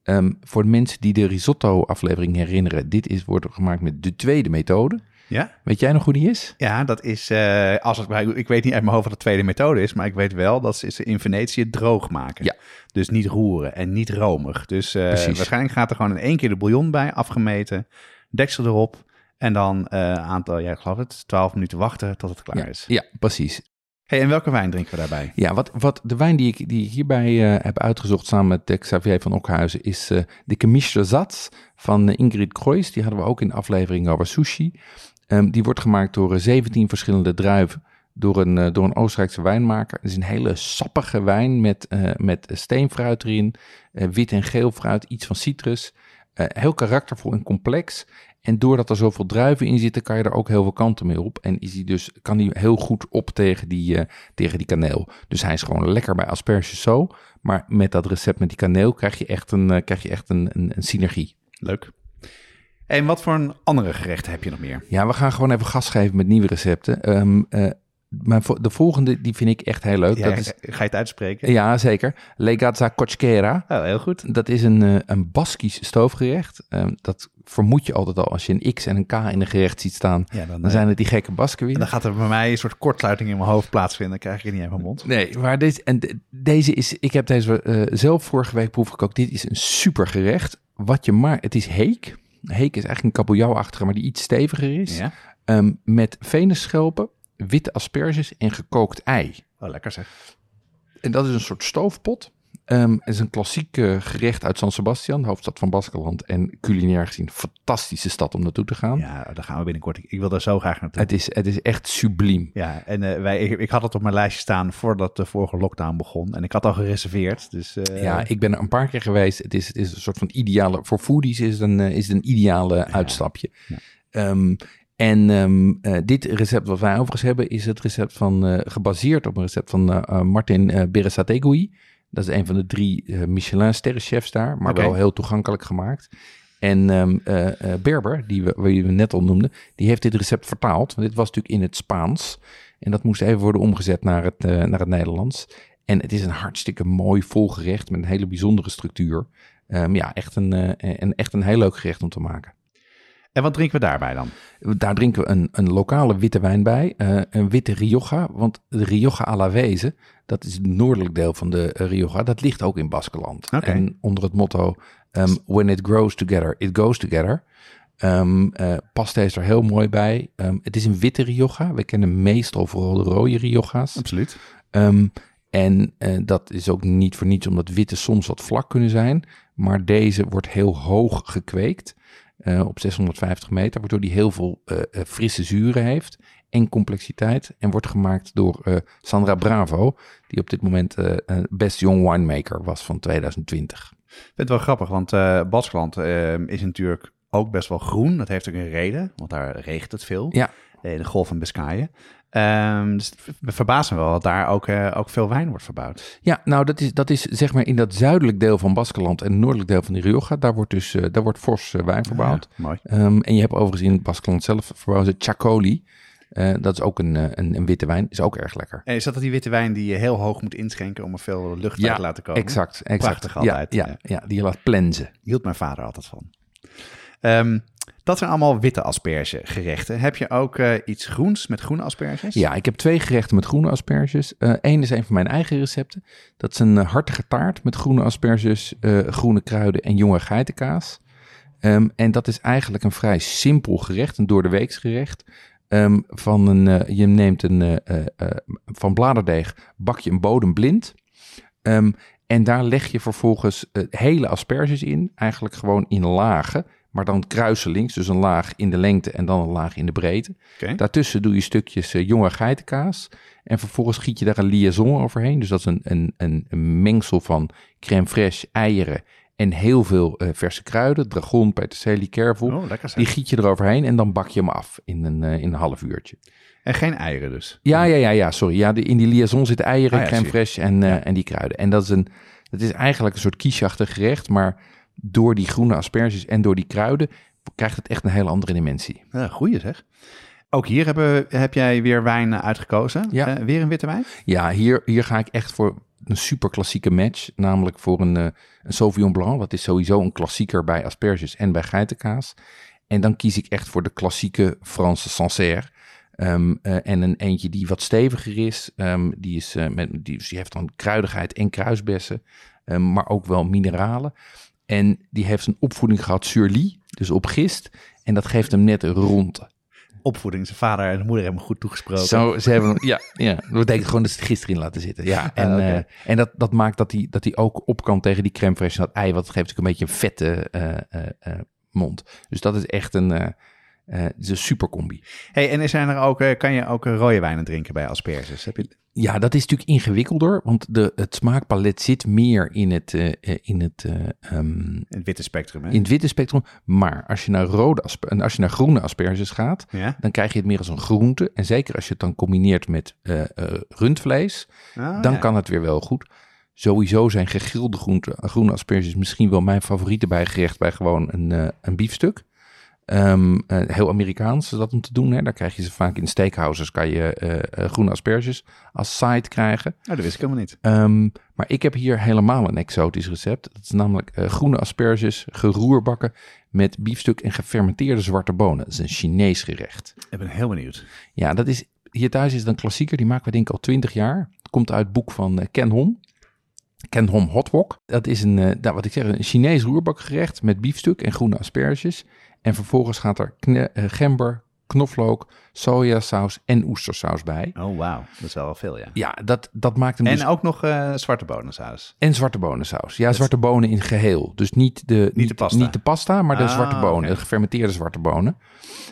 Um, voor de mensen die de risotto-aflevering herinneren, dit is, wordt gemaakt met de tweede methode. Ja? Weet jij nog hoe die is? Ja, dat is, uh, als het, ik weet niet uit mijn hoofd wat de tweede methode is, maar ik weet wel dat ze in Venetië droog maken. Ja. Dus niet roeren en niet romig. Dus uh, waarschijnlijk gaat er gewoon in één keer de bouillon bij, afgemeten, deksel erop en dan een uh, aantal, ja, ik geloof het, 12 minuten wachten tot het klaar ja, is. Ja, precies. Hey, en welke wijn drinken we daarbij? Ja, wat, wat de wijn die ik, die hierbij uh, heb uitgezocht samen met Xavier van Okhuizen is uh, de Gemischte Zats van Ingrid Kreuz. Die hadden we ook in de aflevering over sushi. Um, die wordt gemaakt door 17 verschillende druiven door een, door een Oostenrijkse wijnmaker. Het is een hele sappige wijn met, met steenfruit erin, wit en geel fruit, iets van citrus. heel karaktervol en complex. En doordat er zoveel druiven in zitten, kan je er ook heel veel kanten mee op. En is die dus, kan hij heel goed op tegen die, uh, tegen die kaneel. Dus hij is gewoon lekker bij asperges zo. Maar met dat recept met die kaneel krijg je echt een, uh, krijg je echt een, een, een synergie. Leuk. En wat voor een andere gerechten heb je nog meer? Ja, we gaan gewoon even gas geven met nieuwe recepten. Um, uh, maar de volgende, die vind ik echt heel leuk. Ja, dat is, ga je het uitspreken? Ja, zeker. Legazza Kochkera. Oh, heel goed. Dat is een, uh, een Baskisch stoofgerecht. Um, dat vermoed je altijd al als je een X en een K in een gerecht ziet staan. Ja, dan, dan zijn het die gekke Basken weer. En dan gaat er bij mij een soort kortsluiting in mijn hoofd plaatsvinden. Dan krijg ik het niet uit mijn mond. Nee, maar deze, en de, deze is... Ik heb deze uh, zelf vorige week proefgekookt. Dit is een super gerecht. Wat je maar... Het is heek. Heek is eigenlijk een kabeljauwachtige, maar die iets steviger is. Ja. Um, met venenschelpen, witte asperges en gekookt ei. Oh, lekker zeg. En dat is een soort stoofpot. Um, het is een klassiek uh, gerecht uit San Sebastian, hoofdstad van Baskeland. En culinair gezien fantastische stad om naartoe te gaan. Ja, daar gaan we binnenkort. Ik wil daar zo graag naartoe. Het is, het is echt subliem. Ja, en uh, wij, ik, ik, had het op mijn lijstje staan voordat de vorige lockdown begon. En ik had al gereserveerd. Dus, uh... Ja, ik ben er een paar keer geweest. Het is, het is een soort van ideale... Voor foodies is het een, is het een ideale ja. uitstapje. Ja. Um, en um, uh, dit recept wat wij overigens hebben is het recept van, uh, gebaseerd op een recept van uh, Martin uh, Berasategui. Dat is een van de drie uh, Michelin sterrenchefs daar, maar okay. wel heel toegankelijk gemaakt. En um, uh, Berber, die we, die we net al noemden, die heeft dit recept vertaald. Want dit was natuurlijk in het Spaans. En dat moest even worden omgezet naar het, naar het Nederlands. En het is een hartstikke mooi vol gerecht met een hele bijzondere structuur. Ehm, ja, echt een, eh, een, echt een heel leuk gerecht om te maken. En wat drinken we daarbij dan? Daar drinken we een, een lokale witte wijn bij, eh, een witte Rioja. Want de Rioja Alavese, dat is het noordelijk deel van de eh, Rioja, dat ligt ook in Baskeland. En onder het motto, ehm, when it grows together, it goes together. Ehm eh, pasta is er heel mooi bij. Ehm, het is een witte Rioja. We kennen meestal vooral de rode Rioja's. Absoluut. En dat is ook niet voor niets, omdat witte soms wat vlak kunnen zijn. Maar deze wordt heel hoog gekweekt, eh, op 650 meter, waardoor die heel veel eh, eh, frisse zuren heeft en complexiteit. En wordt gemaakt door Sandra Bravo, die op dit moment Best Young Winemaker was van 2020. Ik vind het wel grappig, want Baskeland is natuurlijk ook best wel groen. Dat heeft ook een reden, want daar regent het veel. Ja. In de golf van Biscayen. Ehm, dus het verbaast me wel dat daar ook, eh, ook veel wijn wordt verbouwd. Ja, nou dat is, dat is zeg maar in dat zuidelijk deel van Baskeland en noordelijk deel van de Rioja. Daar wordt dus eh, daar wordt fors eh, wijn verbouwd. Ja, mooi. Ehm, en je hebt overigens in Baskeland zelf verbouwen ze Chacoli. Dat is ook een, een, een witte wijn. Is ook erg lekker. En is dat die witte wijn die je heel hoog moet inschenken om er veel lucht uit te laten komen? Exact, exact. Prachtig altijd, Ja, ja. ja, ja, die je laat plensen. Hield mijn vader altijd van. Ehm, dat zijn allemaal witte aspergegerechten. Heb je ook eh, iets groens met groene asperges? Ja, ik heb twee gerechten met groene asperges. Eén is een van mijn eigen recepten. Dat is een eh, hartige taart met groene asperges, eh, groene kruiden en jonge geitenkaas. Ehm, en dat is eigenlijk een vrij simpel gerecht, een door de weeks gerecht. Ehm, van een, eh, je neemt een, eh, eh, eh, van bladerdeeg, bak je een bodem blind. Ehm, en daar leg je vervolgens eh, hele asperges in, eigenlijk gewoon in lagen. Maar dan kruiselings, dus een laag in de lengte en dan een laag in de breedte. Daartussen doe je stukjes eh, jonge geitenkaas. En vervolgens giet je daar een liaison overheen. Dus dat is een, een, een, een mengsel van crème fraîche, eieren en heel veel eh, verse kruiden. Dragon, peterselie, kervel. Oh, Die giet je eroverheen en dan bak je hem af in een, eh, in een half uurtje. En geen eieren dus. Ja, ja, ja, ja sorry. Ja, de, in die liaison zitten eieren, Ah, ja, crème fraîche en, en die kruiden. En dat is, een, dat is eigenlijk een soort kiesachtig gerecht. Maar door die groene asperges en door die kruiden krijgt het echt een hele andere dimensie. Ja, goeie zeg. Ook hier hebben, heb jij weer wijn eh, uitgekozen. Ja. Eh, weer een witte wijn? Ja, hier, hier ga ik echt voor een super klassieke match. Namelijk voor een, eh, een Sauvignon Blanc. Dat is sowieso een klassieker bij asperges en bij geitenkaas. En dan kies ik echt voor de klassieke Franse Sancerre. Ehm, eh, en een eentje die wat steviger is. Ehm, die, is met, die, dus die heeft dan kruidigheid en kruisbessen. ehm, maar ook wel mineralen. En die heeft een opvoeding gehad sur lie, dus op gist. En dat geeft hem net een ronde. Opvoeding. Zijn vader en moeder hebben hem goed toegesproken. Zo, ze hebben hem, ja, ja, dat betekent gewoon dat ze het gisteren in laten zitten. Ja, en, eh, en dat, dat maakt dat hij dat hij ook op kan tegen die crème fraîche en dat ei, wat geeft ook een beetje een vette eh, eh, mond. Dus dat is echt een, eh het is een super combi. Hey, en zijn er ook, eh, kan je ook eh, rode wijnen drinken bij asperges? Heb je... Ja, dat is natuurlijk ingewikkelder, want de, het smaakpalet zit meer in het, in het eh, ehm, het witte spectrum, hè? in het witte spectrum. Maar als je naar, rode asper- en als je naar groene asperges gaat, Ja? dan krijg je het meer als een groente. En zeker als je het dan combineert met rundvlees, Ah, dan ja. kan het weer wel goed. Sowieso zijn gegrilde groente, groene asperges misschien wel mijn favoriete bijgerecht bij gewoon een, een biefstuk. Ehm, eh, heel Amerikaans is dat om te doen. Hè? Daar krijg je ze vaak in steakhouses. Kan je eh, eh, groene asperges als side krijgen. Oh, dat wist ik helemaal niet. Ehm, maar ik heb hier helemaal een exotisch recept. Dat is namelijk groene asperges geroerbakken met biefstuk en gefermenteerde zwarte bonen. Dat is een Chinees gerecht. Ik ben heel benieuwd. Ja, dat is, hier thuis is het een klassieker. Die maken we denk ik al twintig jaar. Het komt uit het boek van Ken Hom. Ken Hom Hot Wok. Dat is een, nou, wat ik zeg, een Chinees roerbakgerecht met biefstuk en groene asperges. En vervolgens gaat er eh, gember, knoflook, sojasaus en oestersaus bij. Oh, wauw. Dat is wel veel, ja. Ja, dat, dat maakt hem En dus... ook nog eh, zwarte bonensaus. En zwarte bonensaus. Ja, zwarte bonen in geheel. Dus niet de, de pasta. Niet de pasta, maar de Ah, zwarte bonen. De gefermenteerde zwarte bonen.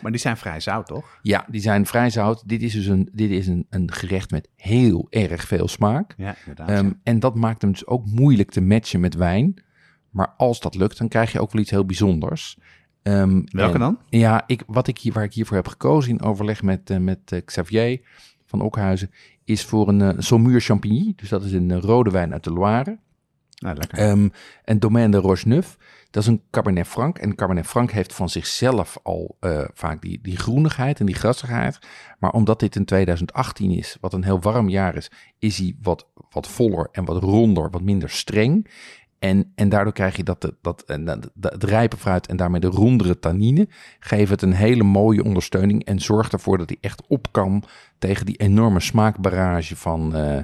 Maar die zijn vrij zout, toch? Ja, die zijn vrij zout. Dit is dus een, dit is een, een gerecht met heel erg veel smaak. Ja, inderdaad. Ehm, en dat maakt hem dus ook moeilijk te matchen met wijn. Maar als dat lukt, dan krijg je ook wel iets heel bijzonders. Ehm, Welke en- dan? Ja, ik, wat ik hier, waar ik hiervoor heb gekozen in overleg met, eh, met eh, Xavier van Okhuizen, is voor een uh, Saumur Champigny. Dus dat is een rode wijn uit de Loire. Nou, lekker. Ehm, en Domaine de Rocheneuf. Dat Dat is een Cabernet Franc. En Cabernet Franc heeft van zichzelf al uh, vaak die, die groenigheid en die grassigheid. Maar omdat dit in 2018 is, wat een heel warm jaar is, is hij wat, wat voller en wat ronder, wat minder streng. En, en daardoor krijg je dat, dat, het rijpe fruit en daarmee de rondere tannine geven het een hele mooie ondersteuning en zorgt ervoor dat hij echt op kan tegen die enorme smaakbarrage van, uh,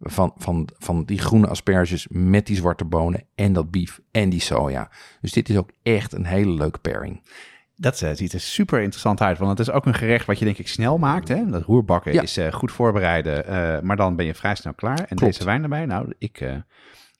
van, van, van die groene asperges met die zwarte bonen en dat bief en die soja. Dus dit is ook echt een hele leuke pairing. Dat uh, ziet er super interessant uit, want het is ook een gerecht wat je denk ik snel maakt. Hè? Dat roerbakken is uh, goed voorbereiden, maar dan ben je vrij snel klaar. En deze wijn erbij, nou, ik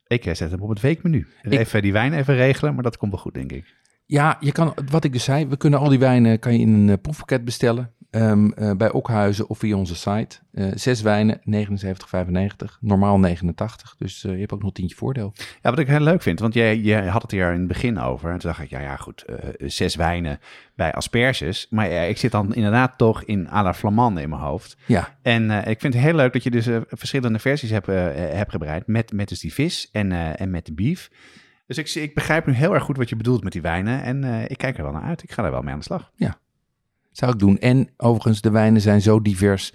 ik zet hem op het weekmenu. Even die wijn even regelen, maar dat komt wel goed, denk ik. Ja, je kan, wat ik dus zei, we kunnen al die wijnen kan je in een proefpakket bestellen. Um, uh, bij Okhuizen of via onze site. Uh, zes wijnen, 79,95. Normaal 89. Dus uh, je hebt ook nog tientje voordeel. Ja, wat ik heel leuk vind, want jij, jij had het hier in het begin over. En toen dacht ik, ja, ja goed, zes wijnen bij asperges. Maar ik zit dan inderdaad toch in à la Flamande in mijn hoofd. Ja. En ik vind het heel leuk dat je dus verschillende versies hebt, hebt gebreid. Met, met dus die vis en, en met de beef. Dus ik, ik begrijp nu heel erg goed wat je bedoelt met die wijnen. En ik kijk er wel naar uit. Ik ga er wel mee aan de slag. Ja, zou ik doen. En overigens, de wijnen zijn zo divers.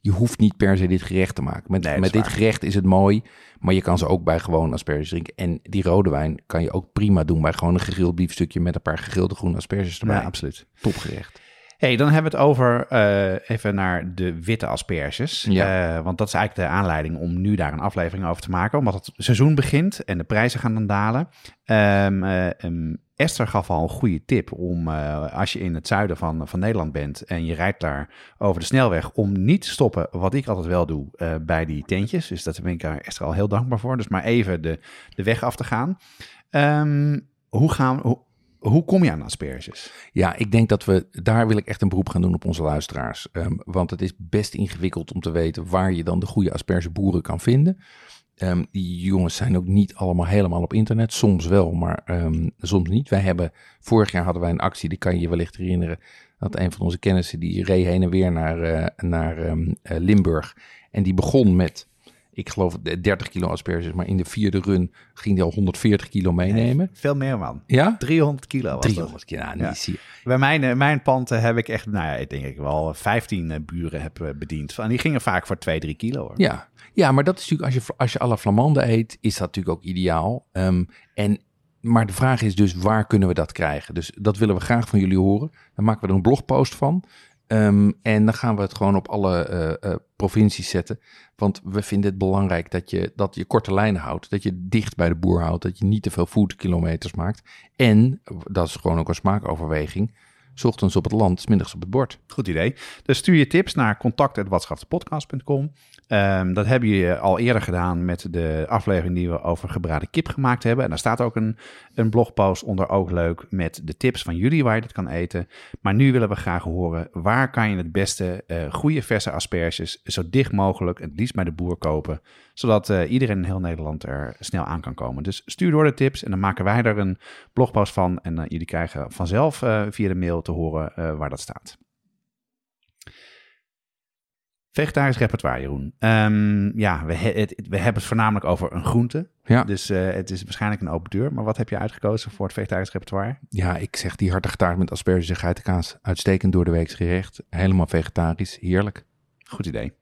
Je hoeft niet per se dit gerecht te maken. Met, met dit gerecht is het mooi, maar je kan ze ook bij gewoon asperges drinken. En die rode wijn kan je ook prima doen bij gewoon een gegrild biefstukje met een paar gegrilde groene asperges erbij. Ja, absoluut. Topgerecht. Hey, dan hebben we het over uh, even naar de witte asperges. Ja. Uh, want dat is eigenlijk de aanleiding om nu daar een aflevering over te maken. Omdat het seizoen begint en de prijzen gaan dan dalen. Um, uh, um, Esther gaf al een goede tip om, als je in het zuiden van, van Nederland bent en je rijdt daar over de snelweg, om niet te stoppen, wat ik altijd wel doe, bij die tentjes. Dus dat ben ik daar Esther al heel dankbaar voor. Dus maar even de, de weg af te gaan. Um, hoe gaan hoe, hoe kom je aan asperges? Ja, ik denk dat we, daar wil ik echt een beroep gaan doen op onze luisteraars. Um, want het is best ingewikkeld om te weten waar je dan de goede aspergeboeren kan vinden. Um, die jongens zijn ook niet allemaal helemaal op internet. Soms wel, maar um, soms niet. Wij hebben, vorig jaar hadden wij een actie, die kan je je wellicht herinneren. Dat een van onze kennissen, die reed heen en weer naar, uh, naar uh, Limburg. En die begon met, ik geloof 30 kilo asperges. Maar in de vierde run ging hij al 140 kilo meenemen. Nee, veel meer man. Ja? 300 kilo was 300 kilo, nou, ja. ja. Bij mijn, mijn pand heb ik echt, nou ja, ik denk ik wel 15 buren heb bediend. En die gingen vaak voor 2, 3 kilo hoor. Ja, ja, maar dat is natuurlijk, als je, als je la Flamande eet, is dat natuurlijk ook ideaal. Um, en, maar de vraag is dus, waar kunnen we dat krijgen? Dus dat willen we graag van jullie horen. Dan maken we er een blogpost van. Um, en dan gaan we het gewoon op alle uh, provincies zetten. Want we vinden het belangrijk dat je, dat je korte lijnen houdt. Dat je dicht bij de boer houdt. Dat je niet te veel voetkilometers maakt. En, dat is gewoon ook een smaakoverweging ochtends op het land, middags op het bord. Goed idee. Dus stuur je tips naar contact.watschaftepodcast.com. Um, dat hebben je al eerder gedaan met de aflevering die we over gebraden kip gemaakt hebben. En daar staat ook een, een blogpost onder, ook leuk, met de tips van jullie waar je dit kan eten. Maar nu willen we graag horen, waar kan je het beste uh, goede verse asperges zo dicht mogelijk, het liefst bij de boer kopen, zodat uh, iedereen in heel Nederland er snel aan kan komen. Dus stuur door de tips en dan maken wij er een blogpost van. En uh, jullie krijgen vanzelf via de mail te horen waar dat staat. Vegetarisch repertoire, Jeroen. Um, ja, we, het, we hebben het voornamelijk over een groente. Ja. Dus uh, het is waarschijnlijk een open deur. Maar wat heb je uitgekozen voor het vegetarisch repertoire? Ja, ik zeg die hartige taart met asperges en geitenkaas. Uitstekend door de week gerecht. Helemaal vegetarisch. Heerlijk. Goed idee.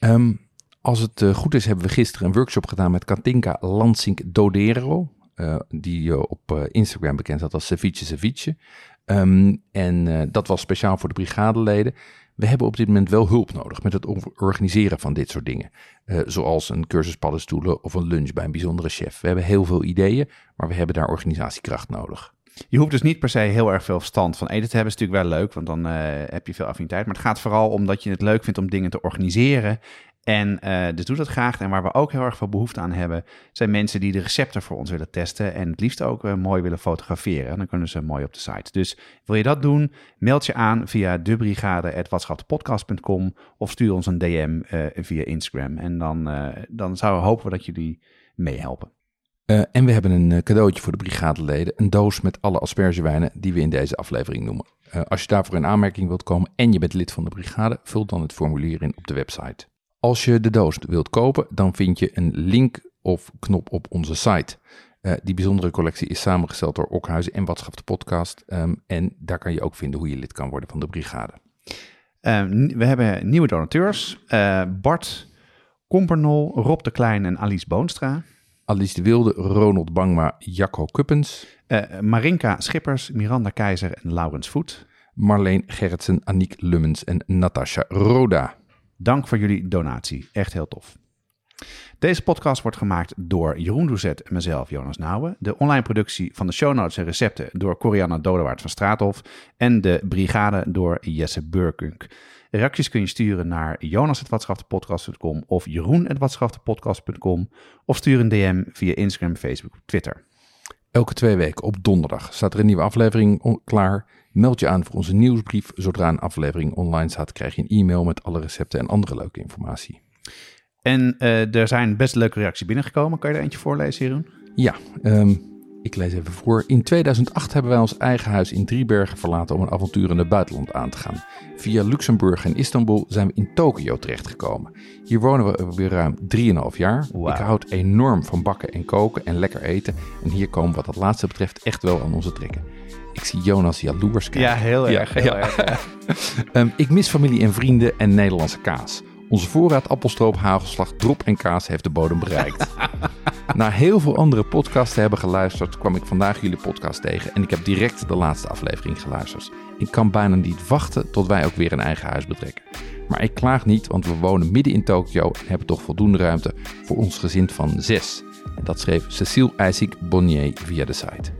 Um, als het uh, goed is, hebben we gisteren een workshop gedaan met Katinka Lansink Dodero. Uh, die op Instagram bekend staat als Ceviche Ceviche. Um, en dat was speciaal voor de brigadeleden. We hebben op dit moment wel hulp nodig met het organiseren van dit soort dingen. Uh, zoals een cursus paddenstoelen of een lunch bij een bijzondere chef. We hebben heel veel ideeën, maar we hebben daar organisatiekracht nodig. Je hoeft dus niet per se heel erg veel verstand van eten te hebben. Is natuurlijk wel leuk, want dan uh, heb je veel affiniteit. Maar het gaat vooral om dat je het leuk vindt om dingen te organiseren en uh, dus doe dat graag. En waar we ook heel erg veel behoefte aan hebben, zijn mensen die de recepten voor ons willen testen. En het liefst ook uh, mooi willen fotograferen. Dan kunnen ze mooi op de site. Dus wil je dat doen, meld je aan via debrigade.watschaptepodcast.com of stuur ons een DM uh, via Instagram. En dan, dan zouden we hopen dat jullie meehelpen. en we hebben een cadeautje voor de brigadeleden. Een doos met alle aspergewijnen die we in deze aflevering noemen. als je daarvoor in aanmerking wilt komen en je bent lid van de brigade, vul dan het formulier in op de website. Als je de doos wilt kopen, dan vind je een link of knop op onze site. Uh, die bijzondere collectie is samengesteld door Okhuizen en Watschap de podcast. Um, en daar kan je ook vinden hoe je lid kan worden van de brigade. Uh, we hebben nieuwe donateurs. Uh, Bart Kompernol, Rob de Klein en Alice Boonstra. Alice de Wilde, Ronald Bangma, Jacco Kuppens. Marinka Schippers, Miranda Keizer en Laurens Voet. Marleen Gerritsen, Aniek Lummens en Natasha Roda. Dank voor jullie donatie. Echt heel tof. Deze podcast wordt gemaakt door Jeroen Doezet en mezelf, Jonas Nouwen. De online productie van de show notes en recepten door Corianne Dodewaard van Straathof. En de brigade door Jesse Burkunk. Reacties kun je sturen naar jonas.watschaftepodcast.com of jeroen.watschaftepodcast.com of stuur een DM via Instagram, Facebook of Twitter. Elke twee weken op donderdag staat er een nieuwe aflevering klaar. Meld je aan voor onze nieuwsbrief. Zodra een aflevering online staat, krijg je een e-mail met alle recepten en andere leuke informatie. En uh, er zijn best leuke reacties binnengekomen. Kan je er eentje voorlezen, Jeroen? Ja, um, ik lees even voor. In 2008 hebben wij ons eigen huis in Driebergen verlaten om een avontuur in het buitenland aan te gaan. Via Luxemburg en Istanbul zijn we in Tokio terechtgekomen. Hier wonen we weer ruim 3,5 jaar. Wow. Ik houd enorm van bakken en koken en lekker eten. En hier komen wat dat laatste betreft echt wel aan onze trekken. Ik zie Jonas jaloers kijken. Ja, heel erg. Ja, heel ja. erg um, ik mis familie en vrienden en Nederlandse kaas. Onze voorraad appelstroop, hagelslag, drop en kaas heeft de bodem bereikt. Na heel veel andere podcasts te hebben geluisterd, kwam ik vandaag jullie podcast tegen en ik heb direct de laatste aflevering geluisterd. Ik kan bijna niet wachten tot wij ook weer een eigen huis betrekken. Maar ik klaag niet, want we wonen midden in Tokio en hebben toch voldoende ruimte voor ons gezin van zes. En dat schreef Cecile IJsik Bonnier via de site.